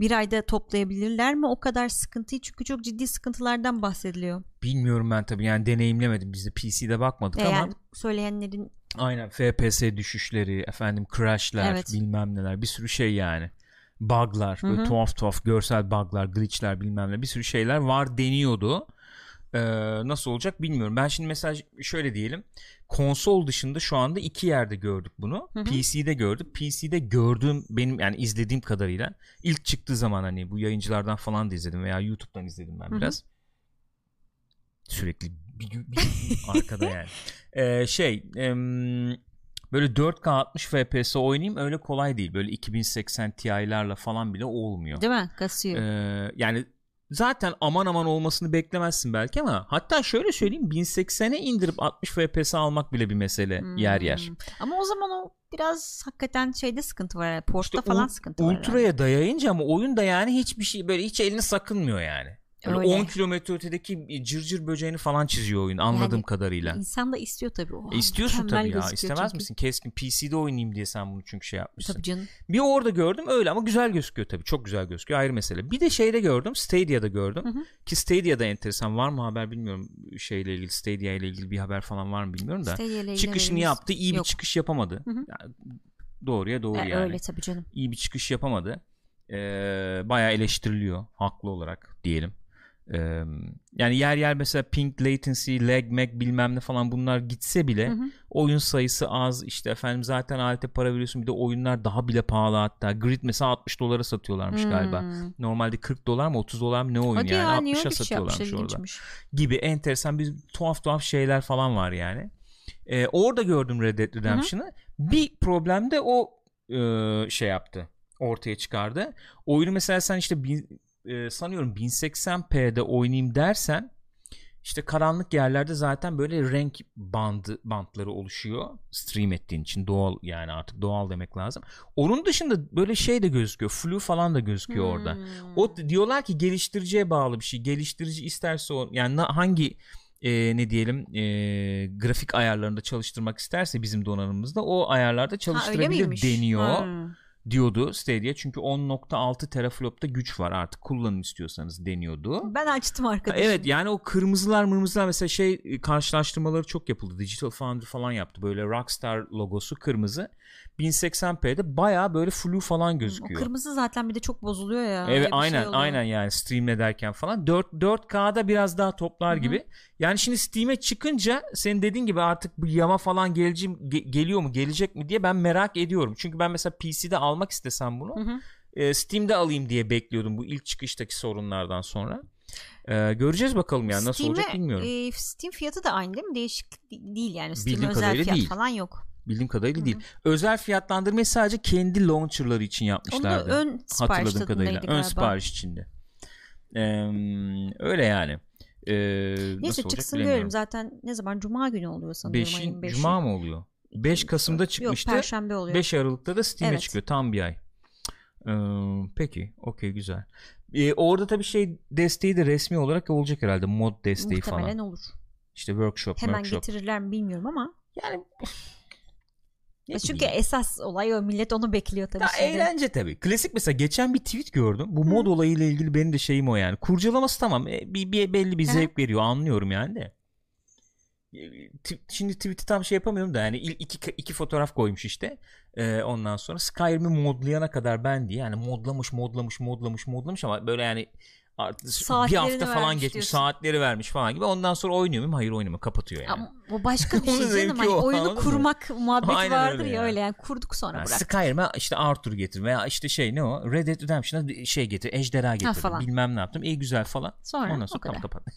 Bir ayda toplayabilirler mi o kadar sıkıntıyı çünkü çok ciddi sıkıntılardan bahsediliyor. bilmiyorum ben tabii yani deneyimlemedim. Biz de PC'de bakmadık E ama yani söyleyenlerin aynen FPS düşüşleri, efendim crash'ler, Evet. bilmem neler bir sürü şey yani. Bug'lar, Hı böyle tuhaf tuhaf görsel bug'lar, glitch'ler bilmem ne bir sürü şeyler var deniyordu. Ee, nasıl olacak bilmiyorum. Ben şimdi mesela şöyle diyelim. Konsol dışında şu anda iki yerde gördük bunu. Hı hı. PC'de gördük. PC'de gördüğüm benim yani izlediğim kadarıyla ilk çıktığı zaman hani bu yayıncılardan falan da izledim veya YouTube'dan izledim ben biraz. Sürekli bir, bir, bir arkada yani. Ee, şey em, böyle 4K 60 FPS oynayayım öyle kolay değil. Böyle 2080 Ti'lerle falan bile olmuyor. değil mi? Kasıyor. Ee, yani zaten aman aman olmasını beklemezsin belki ama hatta şöyle söyleyeyim 1080'e indirip 60 FPS almak bile bir mesele yer yer. Hmm. Ama o zaman o biraz hakikaten şeyde sıkıntı var. Yani. Portta İşte falan sıkıntı var. herhalde. Ultra'ya dayayınca ama oyun da yani hiçbir şey böyle hiç eline sakınmıyor yani. Öyle. 10 kilometre ötedeki cırcır böceğini falan çiziyor oyun anladığım Yani kadarıyla. İnsan da istiyor tabii. Oha, E istiyorsun tabii ya. İstemez çünkü. misin? Keskin PC'de oynayayım diye sen bunu çünkü şey yapmışsın. Tabii canım. Bir orada gördüm öyle ama güzel gözüküyor tabii. Çok güzel gözüküyor ayrı mesele. Bir de şeyde gördüm Stadia'da gördüm. Hı hı. Ki Stadia'da enteresan var mı haber bilmiyorum. Şeyle ilgili Stadia ile ilgili bir haber falan var mı bilmiyorum da. Çıkışını yaptı iyi bir yok. çıkış yapamadı. Hı hı. Yani doğruya doğru E, yani. Öyle tabii canım. İyi bir çıkış yapamadı. Ee, bayağı eleştiriliyor haklı olarak diyelim. Ee, yani yer yer mesela ping latency, lag, mag bilmem ne falan bunlar gitse bile Hı hı. oyun sayısı az. İşte efendim zaten alete para veriyorsun. Bir de oyunlar daha bile pahalı hatta. Grid mesela 60 dolara satıyorlarmış galiba. Hmm. normalde 40 dolar mı 30 dolar mı ne oyun Hadi yani? ya niye 60'a öyle bir şey satıyorlarmış orada ilginçmiş. gibi enteresan bir tuhaf tuhaf şeyler falan var yani. Ee, orada gördüm Red Dead Redemption'ı. Bir problem de o e, şey yaptı ortaya çıkardı. Oyunu mesela sen işte bin, e, sanıyorum 1080p'de oynayayım dersen işte karanlık yerlerde zaten böyle renk bandı bantları oluşuyor stream ettiğin için doğal yani artık doğal demek lazım. Onun dışında böyle şey de gözüküyor. Flu falan da gözüküyor orada. Hmm. O diyorlar ki geliştiriciye bağlı bir şey. Geliştirici isterse o yani hangi e, ne diyelim e, grafik ayarlarında çalıştırmak isterse bizim donanımımızda o ayarlarda Ha, çalıştırabilir miymiş? deniyor Hmm. Diyordu Stadia. Çünkü 10.6 teraflopta güç var artık kullanın istiyorsanız deniyordu. Ben açtım arkadaşım. Evet yani o kırmızılar mırmızılar mesela şey e, karşılaştırmaları çok yapıldı. Digital Foundry falan yaptı. Böyle Rockstar logosu kırmızı. 1080p'de baya böyle flu falan Hmm, O gözüküyor. kırmızı zaten bir de çok bozuluyor ya. Evet bir şey aynen oluyor. aynen yani streamle derken falan 4 4K'da biraz daha toplar Hı hı. gibi. Yani şimdi Steam'e çıkınca senin dediğin gibi artık bu yama falan gelece, ge- geliyor mu gelecek mi diye ben merak ediyorum. Çünkü ben mesela PC'de almak istesem bunu Hı hı. e, Steam'de alayım diye bekliyordum bu ilk çıkıştaki sorunlardan sonra. E, göreceğiz bakalım yani nasıl olacak Steam'e, bilmiyorum. e, Steam fiyatı da aynı değil mi? Değişik değil yani. Steam özel fiyat değil. falan yok. Bildiğim kadarıyla Hı. değil. Özel fiyatlandırmayı sadece kendi launcher'ları için Onu da yapmışlardı. ön sipariş Hatırladığım kadarıyla. Ön galiba. sipariş içinde. E, öyle yani. E, Neyse çıksın görelim. Zaten ne zaman? Cuma günü oluyor ayın Beşin, beşi. Cuma mı oluyor? 5 Kasım'da Yok çıkmıştı. Perşembe oluyor. 5 Aralık'ta da Steam'e Evet. çıkıyor. Tam bir ay. Ee, peki. Okey güzel. Ee, orada tabii şey desteği de resmi olarak olacak herhalde. Mod desteği Muhtemelen falan. olur. İşte workshop Hemen workshop. getirirler mi bilmiyorum ama Yani Ne Çünkü bileyim. esas olay o millet onu bekliyor tabii Ya şimdi. eğlence tabii. Klasik mesela geçen bir tweet gördüm. Bu mod olayıyla ilgili benim de şeyim o yani. Kurcalaması tamam. E, bir, bir belli bir Hı. zevk veriyor. Anlıyorum yani de. E, Şimdi tweet'i tam şey yapamıyorum da yani iki, iki fotoğraf koymuş işte. E, ondan sonra Skyrim'i modlayana kadar ben diye yani modlamış modlamış modlamış modlamış ama böyle yani artık bir Saatlerini hafta falan geçmiş diyorsun. saatleri vermiş falan gibi ondan sonra oynuyor muyum hayır oynamıyor kapatıyor yani. Ama bu başka bir şey canım. Hani o, oyunu anladın mı? kurmak muhabbeti Aynen vardır öyle ya yani. öyle yani kurduk sonra Yani bırak. Skyrim'e işte Arthur getir veya işte şey ne o Red Dead Redemption'a şey getir ejderha getir bilmem ne yaptım iyi güzel falan Sonra, ondan sonra kapat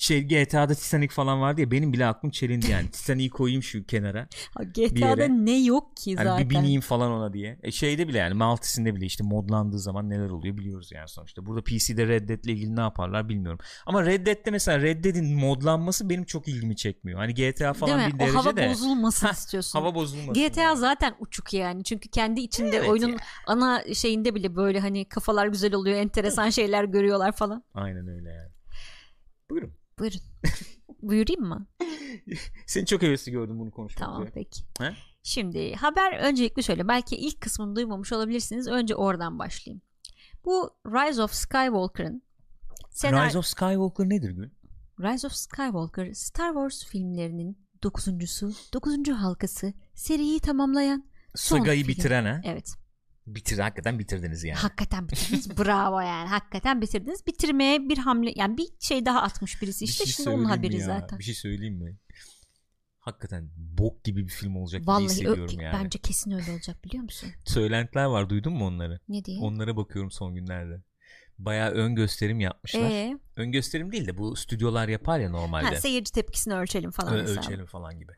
şey GTA'da Titanic falan vardı ya benim bile aklım çelindi yani Titanic'i koyayım şu kenara Ha, GTA'da ne yok ki hani zaten. bir bineyim falan ona diye e şeyde bile yani Maltis'inde bile işte modlandığı zaman neler oluyor biliyoruz yani sonuçta burada PC'de Red Dead'le ilgili ne yaparlar bilmiyorum ama Red Dead'de mesela Red Dead'in modlanması benim çok ilgimi çekmiyor hani GTA falan Değil mi? bir O derece hava de bozulmasın istiyorsun. hava bozulmasın GTA yani. zaten uçuk yani. Çünkü kendi içinde Evet oyunun ya. ana şeyinde bile böyle hani kafalar güzel oluyor, enteresan şeyler görüyorlar falan. aynen öyle yani buyurun Buyurun. Buyurayım mı? Seni çok hevesli gördüm bunu konuşmak Tamam üzere. peki. He? Şimdi haber öncelikle şöyle belki ilk kısmını duymamış olabilirsiniz. Önce oradan başlayayım. Bu Rise of Skywalker'ın senar- Rise of Skywalker nedir Gül? Rise of Skywalker Star Wars filmlerinin dokuzuncusu, dokuzuncu halkası seriyi tamamlayan son Sagayı film. bitiren ha? Evet. Bitir, hakikaten bitirdiniz yani. Hakikaten bitirdiniz. Bravo yani. Hakikaten bitirdiniz. Bitirmeye bir hamle yani bir şey daha atmış birisi işte. Bir şey Şimdi onun haberi ya? zaten. Bir şey söyleyeyim mi? Hakikaten bok gibi bir film olacak Vallahi hissediyorum ö- yani. bence kesin öyle olacak biliyor musun? Söylentiler var duydun mu onları? Ne diye? Onlara bakıyorum son günlerde. Bayağı ön gösterim yapmışlar. Ee, Ön gösterim değil de bu stüdyolar yapar ya normalde. ha, seyirci tepkisini ölçelim falan Ö- ölçelim falan gibi.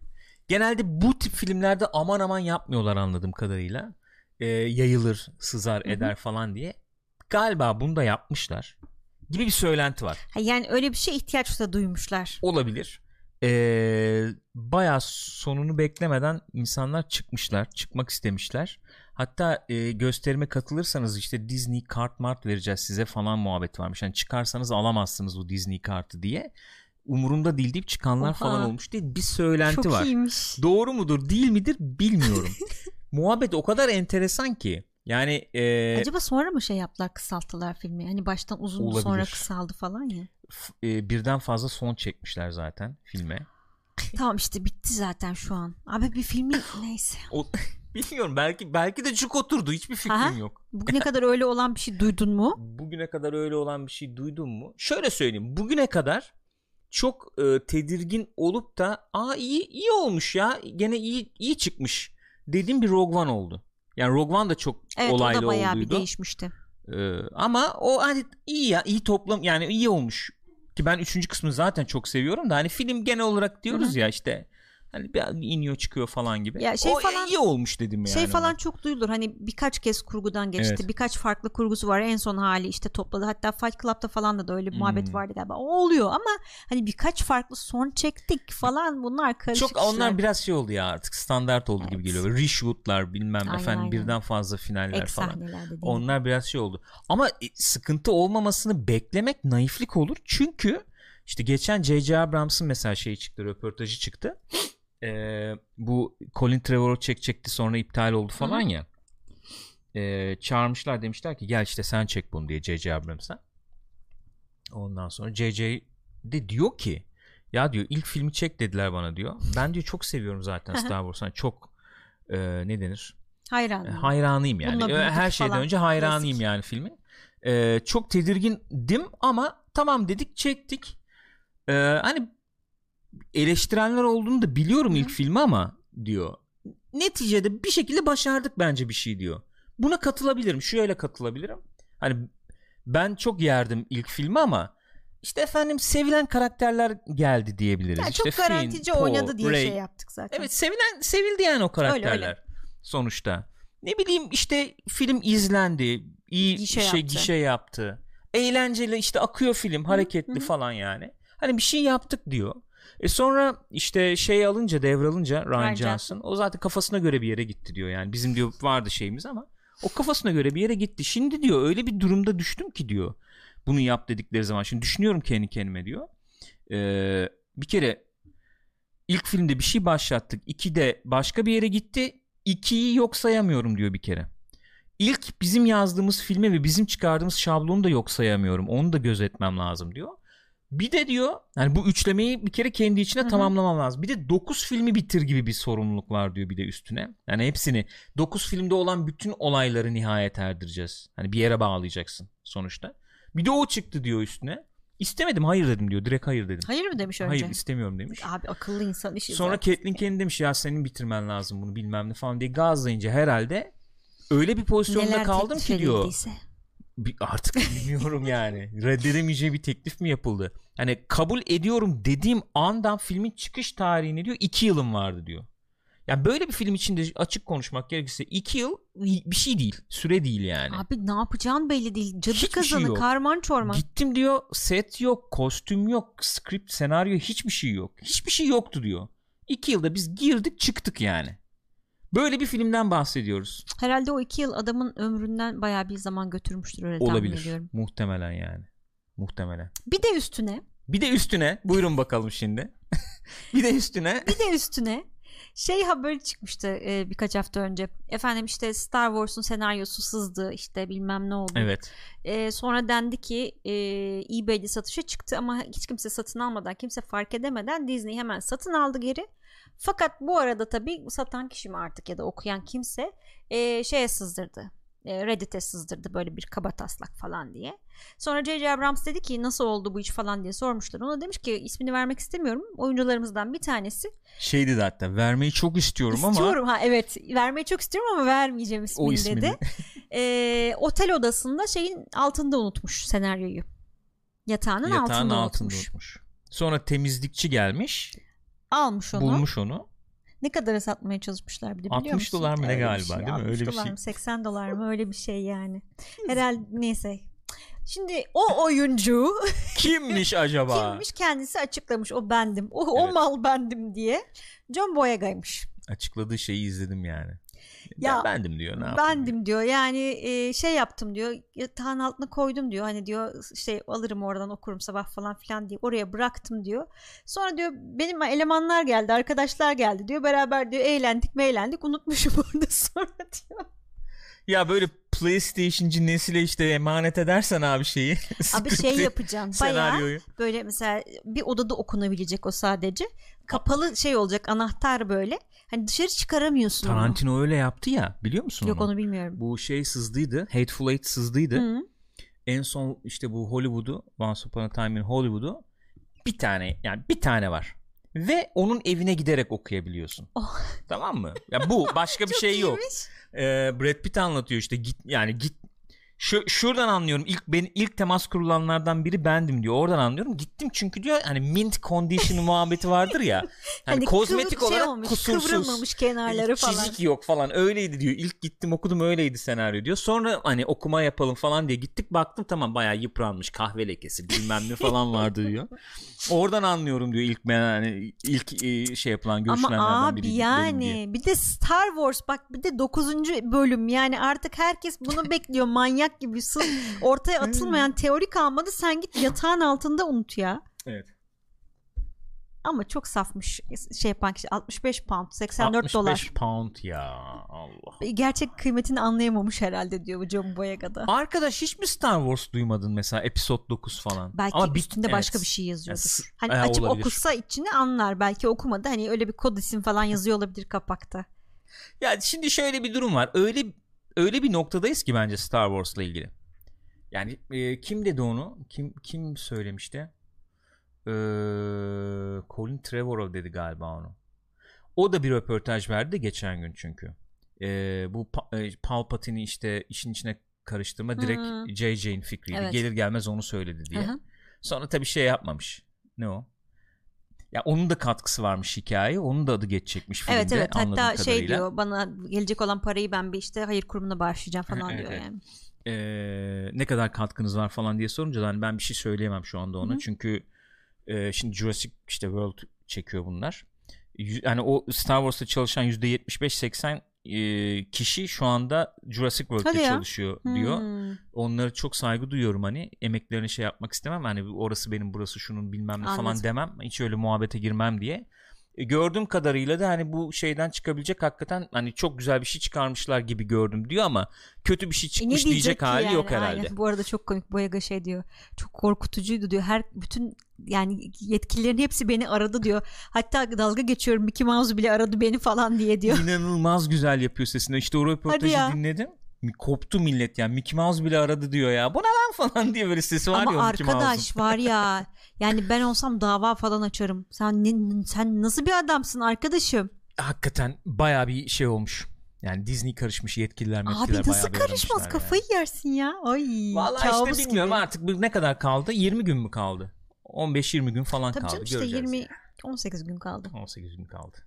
Genelde bu tip filmlerde aman aman yapmıyorlar anladığım kadarıyla. Ee, yayılır, sızar, Hı hı. eder falan diye. Galiba bunu da yapmışlar. Gibi bir söylenti var. Ha, yani öyle bir şey ihtiyaç da duymuşlar. Olabilir. Ee, bayağı sonunu beklemeden insanlar çıkmışlar. Çıkmak istemişler. Hatta e, gösterime katılırsanız işte Disney kart mart vereceğiz size falan muhabbet varmış. Yani çıkarsanız alamazsınız bu Disney kartı diye. Umurumda değil deyip çıkanlar Oha. falan olmuş diye bir söylenti Çok var. iyiymiş. Doğru mudur değil midir bilmiyorum. Muhabbet o kadar enteresan ki. Yani e, Acaba sonra mı şey yaptılar kısalttılar filmi? Hani baştan uzun Olabilir. sonra kısaldı falan ya. f- e, birden fazla son çekmişler zaten filme. tamam işte bitti zaten şu an. Abi bir filmin neyse. O, bilmiyorum belki belki de cuk oturdu hiçbir fikrim Aha. yok. Bugüne kadar öyle olan bir şey duydun mu? Bugüne kadar öyle olan bir şey duydun mu? Şöyle söyleyeyim. Bugüne kadar çok e, tedirgin olup da aa iyi iyi olmuş ya. Gene iyi iyi çıkmış dediğim bir Rogue One oldu. Yani Rogue One da çok Evet olaylı o da bayağı bir olduydu. değişmişti. Ee, ama o hani iyi ya iyi toplam yani iyi olmuş ki ben üçüncü kısmını zaten çok seviyorum da hani film genel olarak diyoruz ya işte hani bir iniyor çıkıyor falan gibi. Ya şey o falan- iyi olmuş dedim yani. şey falan ona. çok duyulur. Hani birkaç kez kurgudan geçti. Evet. Birkaç farklı kurgusu var. En son hali işte topladı. Hatta Fight Club'da falan da, da öyle bir Hmm. muhabbet vardı galiba. O oluyor ama hani birkaç farklı son çektik falan bunlar karışık çok onlar işler. biraz şey oldu ya artık standart oldu gibi Evet. geliyor. Reshoot'lar bilmem Aynen, efendim aynen. birden fazla finaller Ek falan. Onlar biraz şey oldu. Ama e, sıkıntı olmamasını beklemek naiflik olur. Çünkü işte geçen J.J. Abrams'ın mesela şeyi çıktı, röportajı çıktı. Ee, bu Colin Trevorrow çekecekti sonra iptal oldu falan Hı hı. ya. Ee, çağırmışlar demişler ki gel işte sen çek bunu diye J.J. Abrams'a. Ondan sonra J.J. de diyor ki ya diyor ilk filmi çek dediler bana diyor. Ben diyor çok seviyorum zaten. Star Wars. Hani çok e, ne denir? Hayran. E, hayranıyım yani. Bununla E, Her şeyden falan. önce hayranıyım Klasik. yani filmin. E, çok tedirgindim ama tamam dedik çektik. E, hani eleştirenler olduğunu da biliyorum Hı ilk filmi ama diyor. Neticede bir şekilde başardık bence bir şey diyor. Buna katılabilirim. Şöyle katılabilirim. Hani ben çok yerdim ilk filmi ama işte efendim sevilen karakterler geldi diyebiliriz. Yani işte çok garantici Finn, oynadı diye Rey. şey yaptık zaten. Evet sevilen sevildi yani o karakterler Öyle, öyle. sonuçta. Ne bileyim işte film izlendi, iyi Gişe şey yaptı. gişe yaptı. Eğlenceli işte akıyor film, hareketli hı. falan yani. Hani bir şey yaptık diyor. E sonra işte şey alınca devralınca Ryan Ryan Johnson o zaten kafasına göre bir yere gitti diyor yani. Bizim diyor vardı şeyimiz ama o kafasına göre bir yere gitti. Şimdi diyor öyle bir durumda düştüm ki diyor. Bunu yap dedikleri zaman. Şimdi düşünüyorum kendi kendime diyor. Ee, bir kere ilk filmde bir şey başlattık. İki de başka bir yere gitti. İkiyi yok sayamıyorum diyor bir kere. İlk bizim yazdığımız filme ve bizim çıkardığımız şablonu da yok sayamıyorum. Onu da gözetmem lazım diyor. Bir de diyor yani bu üçlemeyi bir kere kendi içine Hı hı. tamamlamam lazım. Bir de 9 filmi bitir gibi bir sorumluluk var diyor bir de üstüne. Yani hepsini 9 filmde olan bütün olayları nihayet erdireceğiz. Hani bir yere bağlayacaksın sonuçta. Bir de o çıktı diyor üstüne. İstemedim hayır dedim diyor. Direkt hayır dedim. Hayır mı demiş önce? Hayır istemiyorum demiş. Abi akıllı insan işi Sonra. Caitlyn kendi demiş ya senin bitirmen lazım bunu bilmem ne falan diye gazlayınca herhalde öyle bir pozisyonda Neler kaldım ki diyor. Bir- artık bilmiyorum yani. Reddedemeyeceği bir teklif mi yapıldı? Hani kabul ediyorum dediğim andan filmin çıkış tarihine diyor 2 yılım vardı diyor. Yani böyle bir film için de açık konuşmak gerekirse 2 yıl bir şey değil. Süre değil yani. Abi ne yapacağın belli değil. Cadı Hiçbir şey kazanı, yok. karman çorman. Gittim diyor set yok, kostüm yok, script, senaryo hiçbir şey yok. Hiçbir şey yoktu diyor. 2 yılda biz girdik çıktık yani. Böyle bir filmden bahsediyoruz. Herhalde o iki yıl adamın ömründen bayağı bir zaman götürmüştür öyle tahmin Olabilir. Muhtemelen yani. Muhtemelen. Bir de üstüne Bir de üstüne buyurun bakalım şimdi. bir de üstüne bir de üstüne şey haberi çıkmıştı e, birkaç hafta önce. Efendim işte Star Wars'un senaryosu sızdı işte bilmem ne oldu. evet. E, sonra dendi ki e, eBay'de satışa çıktı ama hiç kimse satın almadan kimse fark edemeden Disney hemen satın aldı geri. Fakat bu arada tabii satan kişi mi artık ya da okuyan kimse e, şeye sızdırdı. E, Reddit'e sızdırdı böyle bir kaba taslak falan diye. Sonra J.J. Abrams dedi ki nasıl oldu bu iş falan diye sormuşlar. Ona demiş ki ismini vermek istemiyorum. Oyuncularımızdan bir tanesi. Şey dedi hatta vermeyi çok istiyorum, ama İstiyorum ha evet vermeyi çok istiyorum ama vermeyeceğim ismini, o ismini dedi. E, otel odasında şeyin altında unutmuş senaryoyu. Yatağının, yatağın altında, altında unutmuş. unutmuş. Sonra temizlikçi gelmiş, Almış onu. bulmuş onu. Ne kadara satmaya çalışmışlar bir de biliyor 60 musun? dolar mı ne Öyle galiba, şey. değil mi? 60 Öyle bir dolar şey. mı 80 dolar mı öyle bir şey yani. Herhalde neyse. Şimdi o oyuncu Kimmiş acaba? kimmiş kendisi açıklamış o bendim. O, o Evet. mal bendim diye. John Boyega'ymış. Açıkladığı şeyi izledim yani. Ya, ben bendim diyor. Ne? Bendim diyor. Yani e, şey yaptım diyor. Yatağın altına koydum diyor. Hani diyor şey alırım oradan okurum sabah falan filan diye. Oraya bıraktım diyor. Sonra diyor benim elemanlar geldi, arkadaşlar geldi diyor. Beraber diyor eğlendik, meğlendik. Unutmuşum orada sonra diyor. Ya böyle PlayStation'cı nesile işte emanet edersen abi şeyi. Abi şey yapacaksın. Bayağı böyle mesela bir odada okunabilecek o sadece. Kapalı şey olacak anahtar böyle. Hani dışarı çıkaramıyorsun onu. Tarantino öyle yaptı ya biliyor musun Yok onu? onu bilmiyorum. Bu şey sızdıydı. Hateful Eight sızdıydı. Hı. En son işte bu Hollywood'u Once Upon a Time in Hollywood'u bir tane yani bir tane var. Ve onun evine giderek okuyabiliyorsun. Oh. Tamam mı? Ya bu başka bir şey yok. Ee, Brad Pitt anlatıyor işte git yani git şu şuradan anlıyorum. İlk ben ilk temas kurulanlardan biri bendim diyor. Oradan anlıyorum. Gittim çünkü diyor hani mint condition muhabbeti vardır ya. Hani, Hani kozmetik kıvır- şey olarak olmuş, kusursuz. Kıvrılmamış kenarları falan. Çizik yok falan öyleydi diyor. İlk gittim okudum öyleydi senaryo diyor. Sonra hani okuma yapalım falan diye gittik baktım tamam bayağı yıpranmış kahve lekesi bilmem ne falan vardı diyor. Oradan anlıyorum diyor ilk ben hani ilk e, şey yapılan görüşülenlerden Ama abi biri yani diye. bir de Star Wars bak bir de 9. bölüm yani artık herkes bunu bekliyor manyak gibi sırf ortaya atılmayan teori kalmadı sen git yatağın altında unut ya. Evet. Ama çok safmış şey yapan kişi 65 pound 84 65 dolar. pound ya Allah. Gerçek kıymetini anlayamamış herhalde diyor bu John Boyega'da. Arkadaş hiç mi Star Wars duymadın mesela Episode 9 falan? Belki Ama üstünde başka evet. bir şey yazıyordur. hani e, açıp olabilir. okusa içini anlar. Belki okumadı. Hani öyle bir kod isim falan yazıyor olabilir kapakta. Ya şimdi şöyle bir durum var. Öyle öyle bir noktadayız ki bence Star Wars'la ilgili. Yani e, kim dedi onu? Kim kim söylemişti? Ee, Colin Trevorrow dedi galiba onu. O da bir röportaj verdi geçen gün çünkü. Ee, bu pa- e, Palpatine'i işte işin içine karıştırma direkt Hmm. JJ'in fikriydi. Evet. Gelir gelmez onu söyledi diye. Aha. Sonra tabii şey yapmamış. Ne o? Ya onun da katkısı varmış hikaye. Onun da adı geçecekmiş filmde. Evet evet hatta şey kadarıyla. diyor bana gelecek olan parayı ben bir işte hayır kurumuna bağışlayacağım falan Evet, diyor evet. yani. Ee, ne kadar katkınız var falan diye sorunca da hani ben bir şey söyleyemem şu anda ona. Hı. Çünkü e, şimdi Jurassic işte World çekiyor bunlar. Yani o Star Wars'ta çalışan %75-80 e, kişi şu anda Jurassic Hadi ya. çalışıyor diyor. Hmm. Onlara çok saygı duyuyorum hani emeklerini şey yapmak istemem hani orası benim burası şunun bilmem ne falan Anladım. demem hiç öyle muhabbete girmem diye gördüğüm kadarıyla da hani bu şeyden çıkabilecek hakikaten hani çok güzel bir şey çıkarmışlar gibi gördüm diyor ama kötü bir şey E çıkmış diyecek ki hali yani? yok herhalde. Aynen. Bu arada çok komik Boyaga şey diyor. Çok korkutucuydu diyor. Her bütün yani yetkililerin hepsi beni aradı diyor. Hatta dalga geçiyorum Mickey Mouse bile aradı beni falan diye diyor. İnanılmaz güzel yapıyor sesini. İşte o röportajı dinledim. Koptu millet yani Mickey Mouse bile aradı diyor ya. Bu ne lan falan diye böyle sesi var ya Ama Mouse'un. arkadaş var ya yani ben olsam dava falan açarım. Sen ne, sen nasıl bir adamsın arkadaşım? Hakikaten baya bir şey olmuş. Yani Disney karışmış yetkililer Abi nasıl karışmaz kafayı yersin ya. Ay Yani. Vallahi işte bilmiyorum gibi. artık ne kadar kaldı? 20 gün mü kaldı? 15-20 gün falan Tabii kaldı. canım işte Göreceğiz. 20 18 gün kaldı. 18 gün kaldı.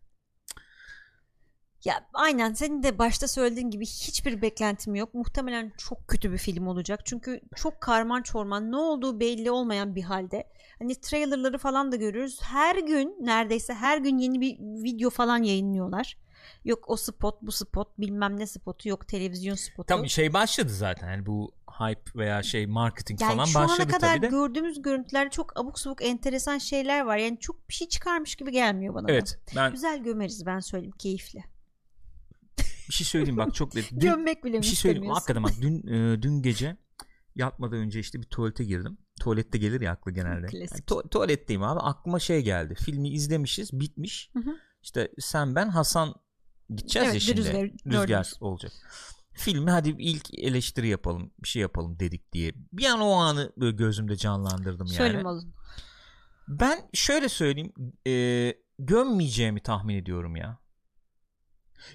Ya aynen senin de başta söylediğin gibi hiçbir beklentim yok. Muhtemelen çok kötü bir film olacak. Çünkü çok karman çorman ne olduğu belli olmayan bir halde. Hani trailerları falan da görüyoruz. Her gün neredeyse her gün yeni bir video falan yayınlıyorlar. Yok o spot bu spot bilmem ne spotu yok televizyon spotu. Tam şey başladı zaten. Yani bu hype veya şey marketing yani falan şu ana başladı kadar tabii de. gördüğümüz görüntülerde çok abuk sabuk enteresan şeyler var. Yani çok bir şey çıkarmış gibi gelmiyor bana. da. Evet. Ben Güzel gömeriz ben söyleyeyim keyifli. Bir şey söyleyeyim bak çok net. Dün, Gömmek bile bir şey söyleyeyim. Hakikaten bak dün e, dün gece yatmadan önce işte bir tuvalete girdim. Tuvalette gelir ya aklı genelde. Klasik. Yani tu- tuvaletteyim abi. Aklıma şey geldi. Filmi izlemişiz, bitmiş. Hı hı. İşte sen ben Hasan gideceğiz Evet, ya şimdi. Rüzgar, Rüzgar olacak. Filmi hadi ilk eleştiri yapalım, bir şey yapalım dedik diye. Bir an o anı böyle gözümde canlandırdım yani. Söyleme oğlum. Ben şöyle söyleyeyim, e, gömmeyeceğimi tahmin ediyorum ya.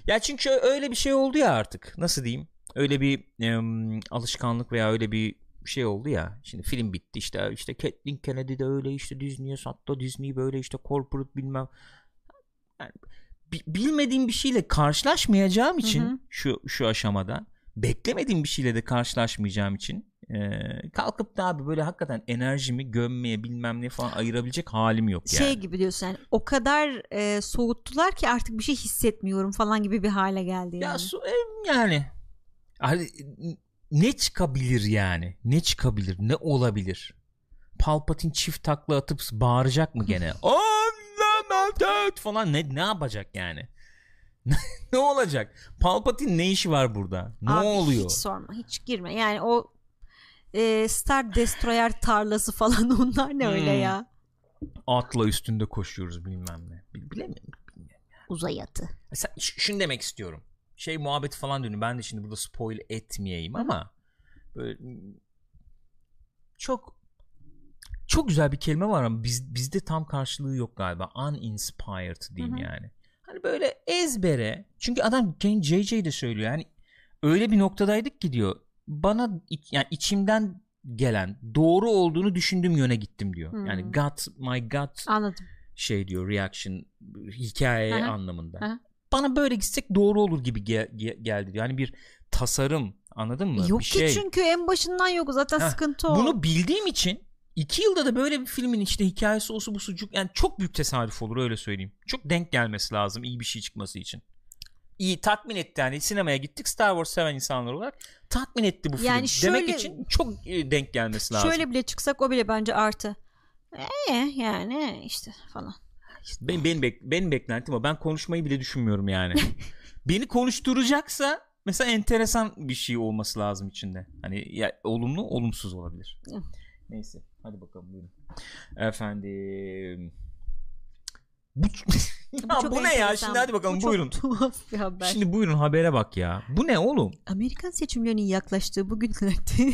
Ya çünkü öyle bir şey oldu ya artık. Nasıl diyeyim? Öyle bir em, alışkanlık veya öyle bir şey oldu ya. Şimdi film bitti işte işte Kathleen Kennedy de öyle işte Disney'e sattı. Disney böyle işte corporate bilmem. Yani bi- bilmediğim bir şeyle karşılaşmayacağım için Hı hı. şu şu aşamada beklemediğim bir şeyle de karşılaşmayacağım için e, kalkıp da abi böyle hakikaten enerjimi gömmeye bilmem ne falan ayırabilecek halim yok yani. Şey gibi diyorsun yani o kadar e, soğuttular ki artık bir şey hissetmiyorum falan gibi bir hale geldi yani. Ya su- e, yani Hani ne çıkabilir yani? Ne çıkabilir? Ne olabilir? Palpatine çift takla atıp bağıracak mı gene? Unlimited falan ne ne yapacak yani? Ne olacak? Palpatine ne işi var burada? Ne Abi oluyor? Hiç sorma hiç girme yani o e, Star Destroyer tarlası falan onlar ne öyle Hmm. ya. Atla üstünde koşuyoruz bilmem ne. Bil- Bilemiyorum. Uzay atı. Sen, ş- şunu demek istiyorum. Şey muhabbeti falan dönüyor. Ben de şimdi burada spoil etmeyeyim ama böyle mm, çok çok güzel bir kelime var ama biz, bizde tam karşılığı yok galiba. Uninspired diyeyim Hı hı. yani. Böyle ezbere. Çünkü adam JJ de söylüyor. Yani öyle bir noktadaydık ki diyor. Bana yani içimden gelen doğru olduğunu düşündüğüm yöne gittim diyor. Hmm. Yani gut my gut Anladım. şey diyor reaction hikaye Aha, anlamında. aha. Bana böyle gitsek doğru olur gibi gel- ge- geldi diyor. Yani bir tasarım anladın mı? Yok bir ki şey. çünkü en başından yok zaten Heh, sıkıntı o. Bunu bildiğim için iki yılda da böyle bir filmin işte hikayesi olsa bu sucuk yani çok büyük tesadüf olur öyle söyleyeyim. Çok denk gelmesi lazım iyi bir şey çıkması için. İyi tatmin etti yani sinemaya gittik Star Wars seven insanlar olarak tatmin etti bu film. Yani Demek şöyle- için çok e, denk gelmesi lazım. Şöyle bile çıksak o bile bence artı. Ee, yani işte falan. İşte benim, benim, bek- benim beklentim o. Ben konuşmayı bile düşünmüyorum yani. Beni konuşturacaksa mesela enteresan bir şey olması lazım içinde. Hani ya, olumlu olumsuz olabilir. Neyse hadi bakalım buyurun. Efendim. Bu, ya, bu, çok ne ya şimdi hadi bakalım Bu buyurun. tuhaf bir haber. Şimdi buyurun habere bak ya. Bu ne oğlum? Amerikan seçimlerinin yaklaştığı bugünlerde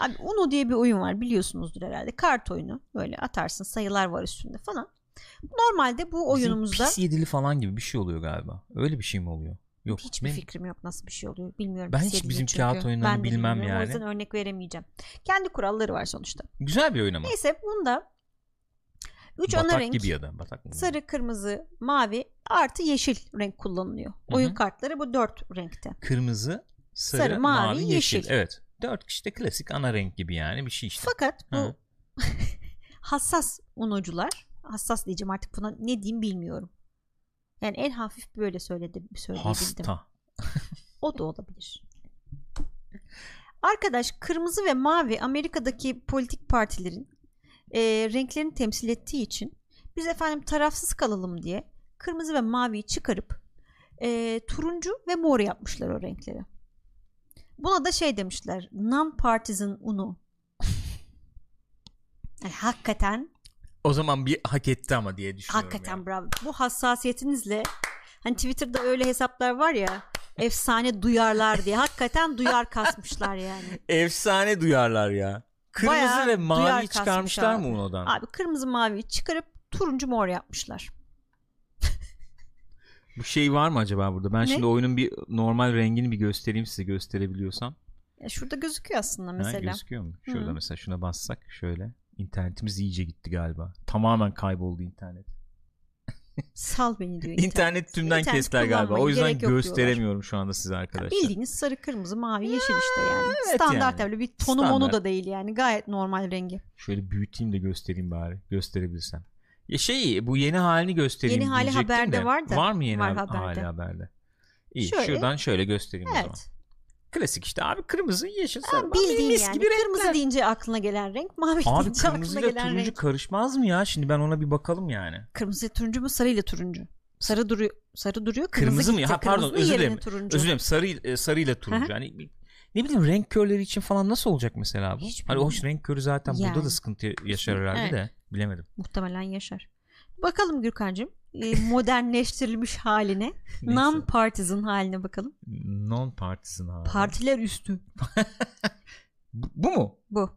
Abi Uno diye bir oyun var biliyorsunuzdur herhalde. Kart oyunu. Böyle atarsın sayılar var üstünde falan. Normalde bu oyunumuzda Bizim pis yedili falan gibi bir şey oluyor galiba. Öyle bir şey mi oluyor? Yok. hiçbir benim- fikrim yok nasıl bir şey oluyor. Bilmiyorum. Ben hiç bizim çünkü. kağıt oyunlarını Ben bilmem bilmiyorum. O yani. yüzden örnek veremeyeceğim. Kendi kuralları var sonuçta. Güzel bir oyun ama. Neyse bunda 3 ana renk gibi ya da. Batak mı? sarı, kırmızı, mavi artı yeşil renk kullanılıyor. Hı Oyun kartları bu dört renkte. Kırmızı, sarı, Sarı, mavi, mavi, yeşil. yeşil. Evet. Dört işte klasik ana renk gibi yani bir şey işte. Fakat bu hassas unocular hassas diyeceğim artık buna ne diyeyim bilmiyorum. Yani en hafif böyle söyledi söyleyebildim. Hasta. O da olabilir. Arkadaş kırmızı ve mavi Amerika'daki politik partilerin e, renklerini temsil ettiği için Biz efendim tarafsız kalalım diye kırmızı ve maviyi çıkarıp e, turuncu ve mor yapmışlar o renkleri. Buna da şey demişler. Non-partisan UNO. Yani hakikaten O zaman bir hak etti ama diye düşünüyorum. hakikaten yani. bravo. Bu hassasiyetinizle hani Twitter'da öyle hesaplar var ya efsane duyarlar diye. Hakikaten duyar kasmışlar yani. Efsane duyarlar ya. Kırmızı Bayağı ve mavi çıkarmışlar mı. Uno'dan? Abi kırmızı maviyi çıkarıp turuncu mor yapmışlar. Bu şey var mı acaba burada? Ben Ne? şimdi oyunun bir normal rengini bir göstereyim size gösterebiliyorsam. Ya şurada gözüküyor aslında Ha, mesela. gözüküyor mu? Şurada Hı. mesela şuna bassak şöyle. İnternetimiz iyice gitti galiba. Tamamen kayboldu internet. Sal beni diyor. İnternet, tümden İnternet kestiler galiba. O yüzden gösteremiyorum şu anda size arkadaşlar. Bildiğiniz sarı, kırmızı, mavi, yeşil işte yani. evet Standart yani. öyle bir tonu Standart. da değil yani. Gayet normal rengi. Şöyle büyüteyim de göstereyim bari. Gösterebilirsem. Ya şey bu yeni halini göstereyim Yeni hali haberde de. var da. Var mı yeni Var haberde. hali haberde? İyi Şöyle. şuradan şöyle göstereyim o zaman. Klasik işte abi kırmızı yeşil sarı. Bildiğin mis yani. gibi Kırmızı renkler. deyince aklına gelen renk, mavi Abi deyince kırmızı aklına gelen turuncu renk. karışmaz mı ya? Şimdi ben ona bir bakalım yani. Kırmızı turuncu mu, sarı ile turuncu? Sarı duruyor, sarı duruyor. Kırmızı, Kırmızı mı? gitti. Ha, pardon, Kırmızının özür dilerim. Turuncu. Özür dilerim sarı e, sarı ile turuncu. Hani bir- ne bileyim renk körleri için falan nasıl olacak mesela bu? Hiç hani hoş renk körü zaten burada Yani. da sıkıntı yaşar herhalde Evet. de bilemedim. Muhtemelen yaşar. Bakalım Gürkan'cığım. E, modernleştirilmiş haline. Non-partisan haline bakalım. non partisan abi. Partiler üstü. bu, bu mu? Bu.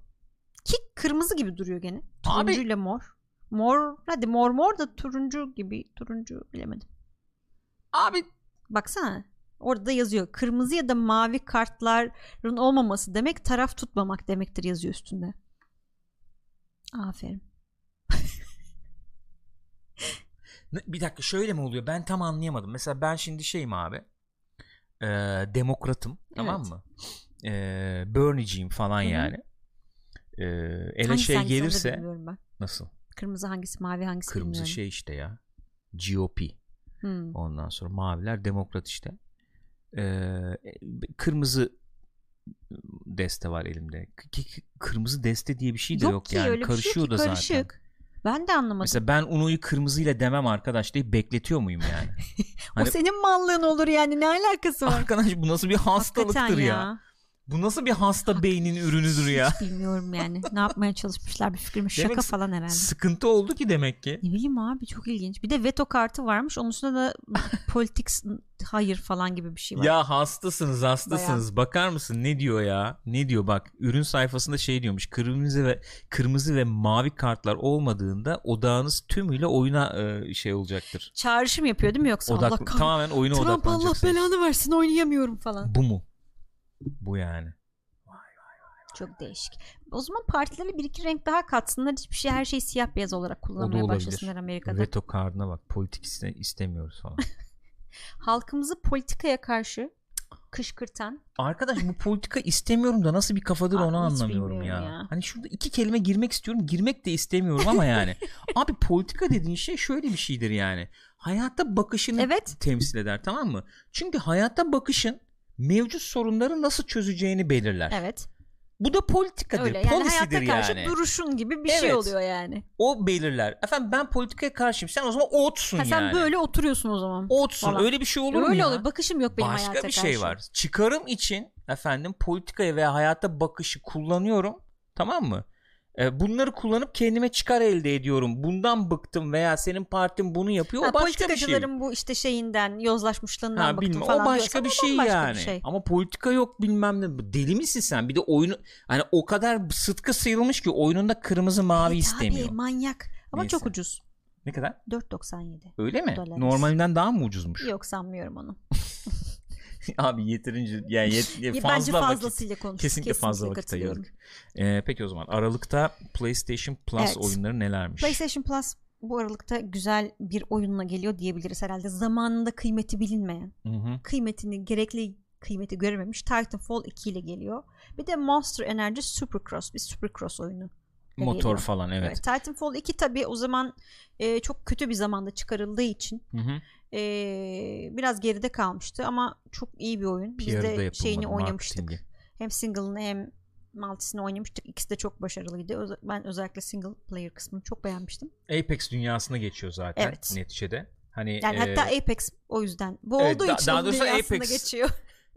Ki kırmızı gibi duruyor gene. Turuncu ile mor. Mor hadi mor mor da turuncu gibi. Turuncu bilemedim. Abi Baksana. Orada da yazıyor. Kırmızı ya da mavi kartların olmaması demek taraf tutmamak demektir yazıyor üstünde. Aferin. Bir dakika şöyle mi oluyor? Ben tam anlayamadım. Mesela ben şimdi şeyim abi. E, demokratım. Tamam Evet. mı? E, Bernie'ciyim falan Hı hı. yani. E, ele Hangisi şey gelirse nasıl? Kırmızı hangisi mavi hangisi Kırmızı bilmiyorum. şey işte ya. GOP. Hmm. Ondan sonra maviler demokrat işte. E, kırmızı deste var elimde. K- kırmızı deste diye bir şey de yok, ki, yani. şey yok Karışıyor ki, da zaten. Ben de anlamadım. Mesela ben Uno'yu kırmızıyla demem arkadaş deyip bekletiyor muyum yani? o hani- senin mallığın olur yani ne alakası var? Arkadaş bu nasıl bir hastalıktır Hakikaten ya. Bu nasıl bir hasta beynin ürünüdür ya. Hiç bilmiyorum yani. ne yapmaya çalışmışlar bir fikrim. Şaka Demek falan herhalde. Sıkıntı oldu ki demek ki. Ne bileyim abi çok ilginç. Bir de veto kartı varmış. Onun üstünde de politics hayır falan gibi bir şey var. Ya hastasınız hastasınız. Bakar mısın ne diyor ya? Ne diyor bak ürün sayfasında şey diyormuş. Kırmızı ve kırmızı ve mavi kartlar olmadığında odağınız tümüyle oyuna e, şey olacaktır. Çağrışım yapıyor değil mi yoksa? Odak Allah tamamen oyuna Trump Allah odaklanacaksınız. belanı versin oynayamıyorum falan. Bu mu? Bu yani. Çok değişik. O zaman partilere bir iki renk daha katsınlar. Hiçbir şey her şey siyah beyaz olarak kullanmaya başlasınlar Amerika'da. Veto kartına bak. Politik iste- istemiyoruz falan. Halkımızı politikaya karşı kışkırtan Arkadaş bu politika istemiyorum da nasıl bir kafadır Abi onu anlamıyorum ya. ya. Hani şurada iki kelime girmek istiyorum. Girmek de istemiyorum ama yani. Abi politika dediğin şey şöyle bir şeydir yani. Hayata bakışını Evet. temsil eder tamam mı? Çünkü hayata bakışın mevcut sorunları nasıl çözeceğini belirler. evet Bu da politikadır. öyle yani hayata Polisidir karşı yani. duruşun gibi bir şey Evet. oluyor yani. O belirler. Efendim ben politikaya karşıyım. Sen o zaman otsun Ha, sen yani. böyle oturuyorsun o zaman. Otsun. falan. Öyle bir şey olur mu Öyle ya? oluyor. Bakışım yok benim Başka hayata bir karşı. şey var. Çıkarım için efendim politikaya veya hayata bakışı kullanıyorum. Tamam mı? Ee, bunları kullanıp kendime çıkar elde ediyorum. Bundan bıktım veya senin partin bunu yapıyor. Ha, o başka bir şey. bu işte şeyinden yozlaşmışlığından Ha, bıktım bilmem. falan o başka bir şey bambaşka yani. bir şey. Ama politika yok bilmem ne. Deli misin sen? Bir de oyunu hani o kadar sıtkı sıyrılmış ki oyununda kırmızı mavi Evet istemiyor. Abi, manyak. Ama Neyse. çok ucuz. Ne kadar? 4.97. Öyle mi? Dolarımız. Normalinden daha mı ucuzmuş? Yok sanmıyorum onu. Abi yeterince yani yet, Bence fazla vakit. fazlasıyla konuş. Kesinlikle, fazla vakit ayırdık. Ee, peki o zaman Aralık'ta PlayStation Plus Evet. oyunları nelermiş? PlayStation Plus bu aralıkta güzel bir oyunla geliyor diyebiliriz herhalde. Zamanında kıymeti bilinmeyen, Hı hı. kıymetini gerekli kıymeti görememiş Titanfall 2 ile geliyor. Bir de Monster Energy Supercross bir Supercross oyunu. Motor geliyor. falan evet. Evet. Titanfall 2 tabii o zaman e, çok kötü bir zamanda çıkarıldığı için Hı hı. e, biraz geride kalmıştı ama çok iyi bir oyun. Biz PR'da de şeyini oynamıştık. marketingi. Hem single'ını hem Maltis'ini oynamıştık. İkisi de çok başarılıydı. Öz- ben özellikle single player kısmını çok beğenmiştim. Apex dünyasına geçiyor zaten Evet. neticede. Hani Yani e, hatta Apex o yüzden. Bu Evet, olduğu da- için daha doğrusu dünyasında Apex. geçiyor.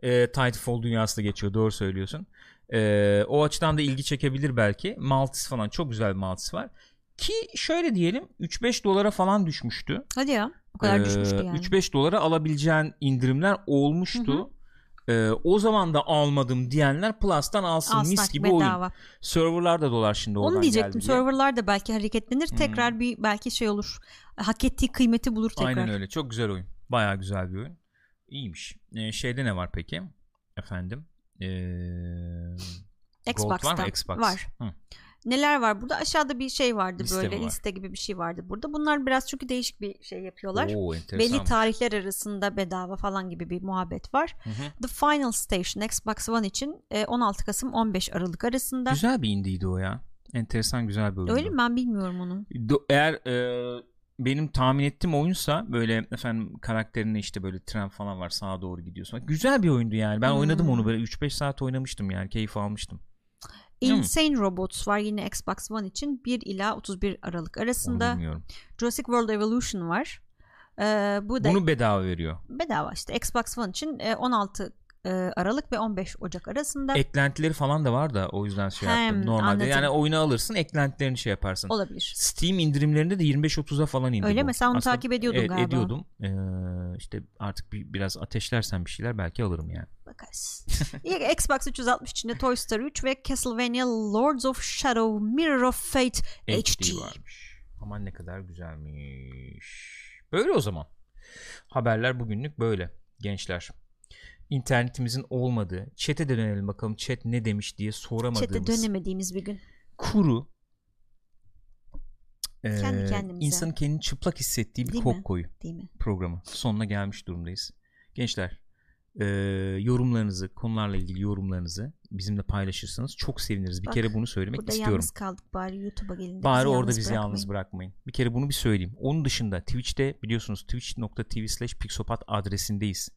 e, Titanfall dünyasına geçiyor. Doğru söylüyorsun. E, o açıdan da ilgi çekebilir belki. Maltis falan çok güzel bir Maltis var. Ki şöyle diyelim 3-5 dolara falan düşmüştü. Hadi ya. O kadar Ee, düşmüştü yani. 3-5 dolara alabileceğin indirimler olmuştu. Ee, o zaman da almadım diyenler Plus'tan alsın Al mis gibi oyun. bedava. Serverlar da dolar şimdi Onu diyecektim. Serverlar da belki hareketlenir. Tekrar bir belki şey olur. Hak ettiği kıymeti bulur tekrar. Aynen öyle. Çok güzel oyun. Bayağı güzel bir oyun. İyiymiş. Ee, şeyde ne var peki? Efendim? Ee, Xbox'ta var mı? Xbox. var. Hı. Neler var burada? Aşağıda bir şey vardı Liste böyle var? liste gibi bir şey vardı burada. Bunlar biraz çünkü değişik bir şey yapıyorlar. Oo. Belli tarihler arasında bedava falan gibi bir muhabbet var. Hı hı. The Final Station Xbox One için e, 16 Kasım 15 Aralık arasında. Güzel bir indiydi o ya. Enteresan güzel bir oyun. Öyle mi? Ben bilmiyorum onu. Do- eğer e, benim tahmin ettiğim oyunsa böyle efendim karakterine işte böyle tren falan var sağa doğru gidiyorsun. Güzel bir oyundu yani. Ben Hmm. oynadım onu böyle 3-5 saat oynamıştım yani. Keyif almıştım. Insane Robots var yine Xbox One için 1 ila 31 Aralık arasında. Jurassic World Evolution var. Ee, bu da Bunu bedava veriyor. bedava işte Xbox One için e, 16 e, Aralık ve 15 Ocak arasında Eklentileri falan da var da o yüzden şey Hem, yaptım. Normalde anladım. yani oyunu alırsın eklentilerini şey yaparsın. olabilir. Steam indirimlerinde de 25-30'a falan indi Öyle bu. mi? Sen onu Aslında- takip ediyordun evet, galiba. ediyordum. Ee, işte artık bir, biraz ateşlersen bir şeyler belki alırım yani. Bakarız. Xbox 360 için de Toy Story 3 ve Castlevania Lords of Shadow Mirror of Fate HD. HD varmış. Aman ne kadar güzelmiş. Böyle o zaman. Haberler bugünlük böyle gençler. İnternetimizin olmadığı, chat'e de dönelim bakalım chat ne demiş diye soramadığımız Chat'e dönemediğimiz bir gün. kuru Kendi kendimize. insanın kendini çıplak hissettiği bir Değil mi? kok koyu Değil mi? programı. Sonuna gelmiş durumdayız. Gençler eee, yorumlarınızı, konularla ilgili yorumlarınızı bizimle paylaşırsanız çok seviniriz. Bir Bak, kere bunu söylemek Burada istiyorum. yalnız kaldık bari YouTube'a gelin. Bari bizi orada yalnız bizi bırakmayın. yalnız bırakmayın. Bir kere bunu bir söyleyeyim. Onun dışında Twitch'te biliyorsunuz twitch.tv slash pixopat adresindeyiz.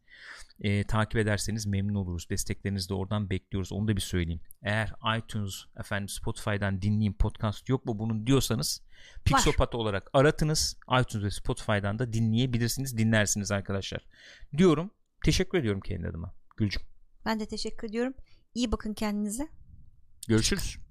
Ee, takip ederseniz memnun oluruz. Desteklerinizi de oradan bekliyoruz. Onu da bir söyleyeyim. Eğer iTunes, efendim Spotify'dan dinleyin podcast yok mu bunun diyorsanız Pixopat olarak aratınız. iTunes ve Spotify'dan da dinleyebilirsiniz. Dinlersiniz arkadaşlar. Diyorum. Teşekkür ediyorum kendi adıma. Gülcüm. Ben de teşekkür ediyorum. İyi bakın kendinize. Görüşürüz.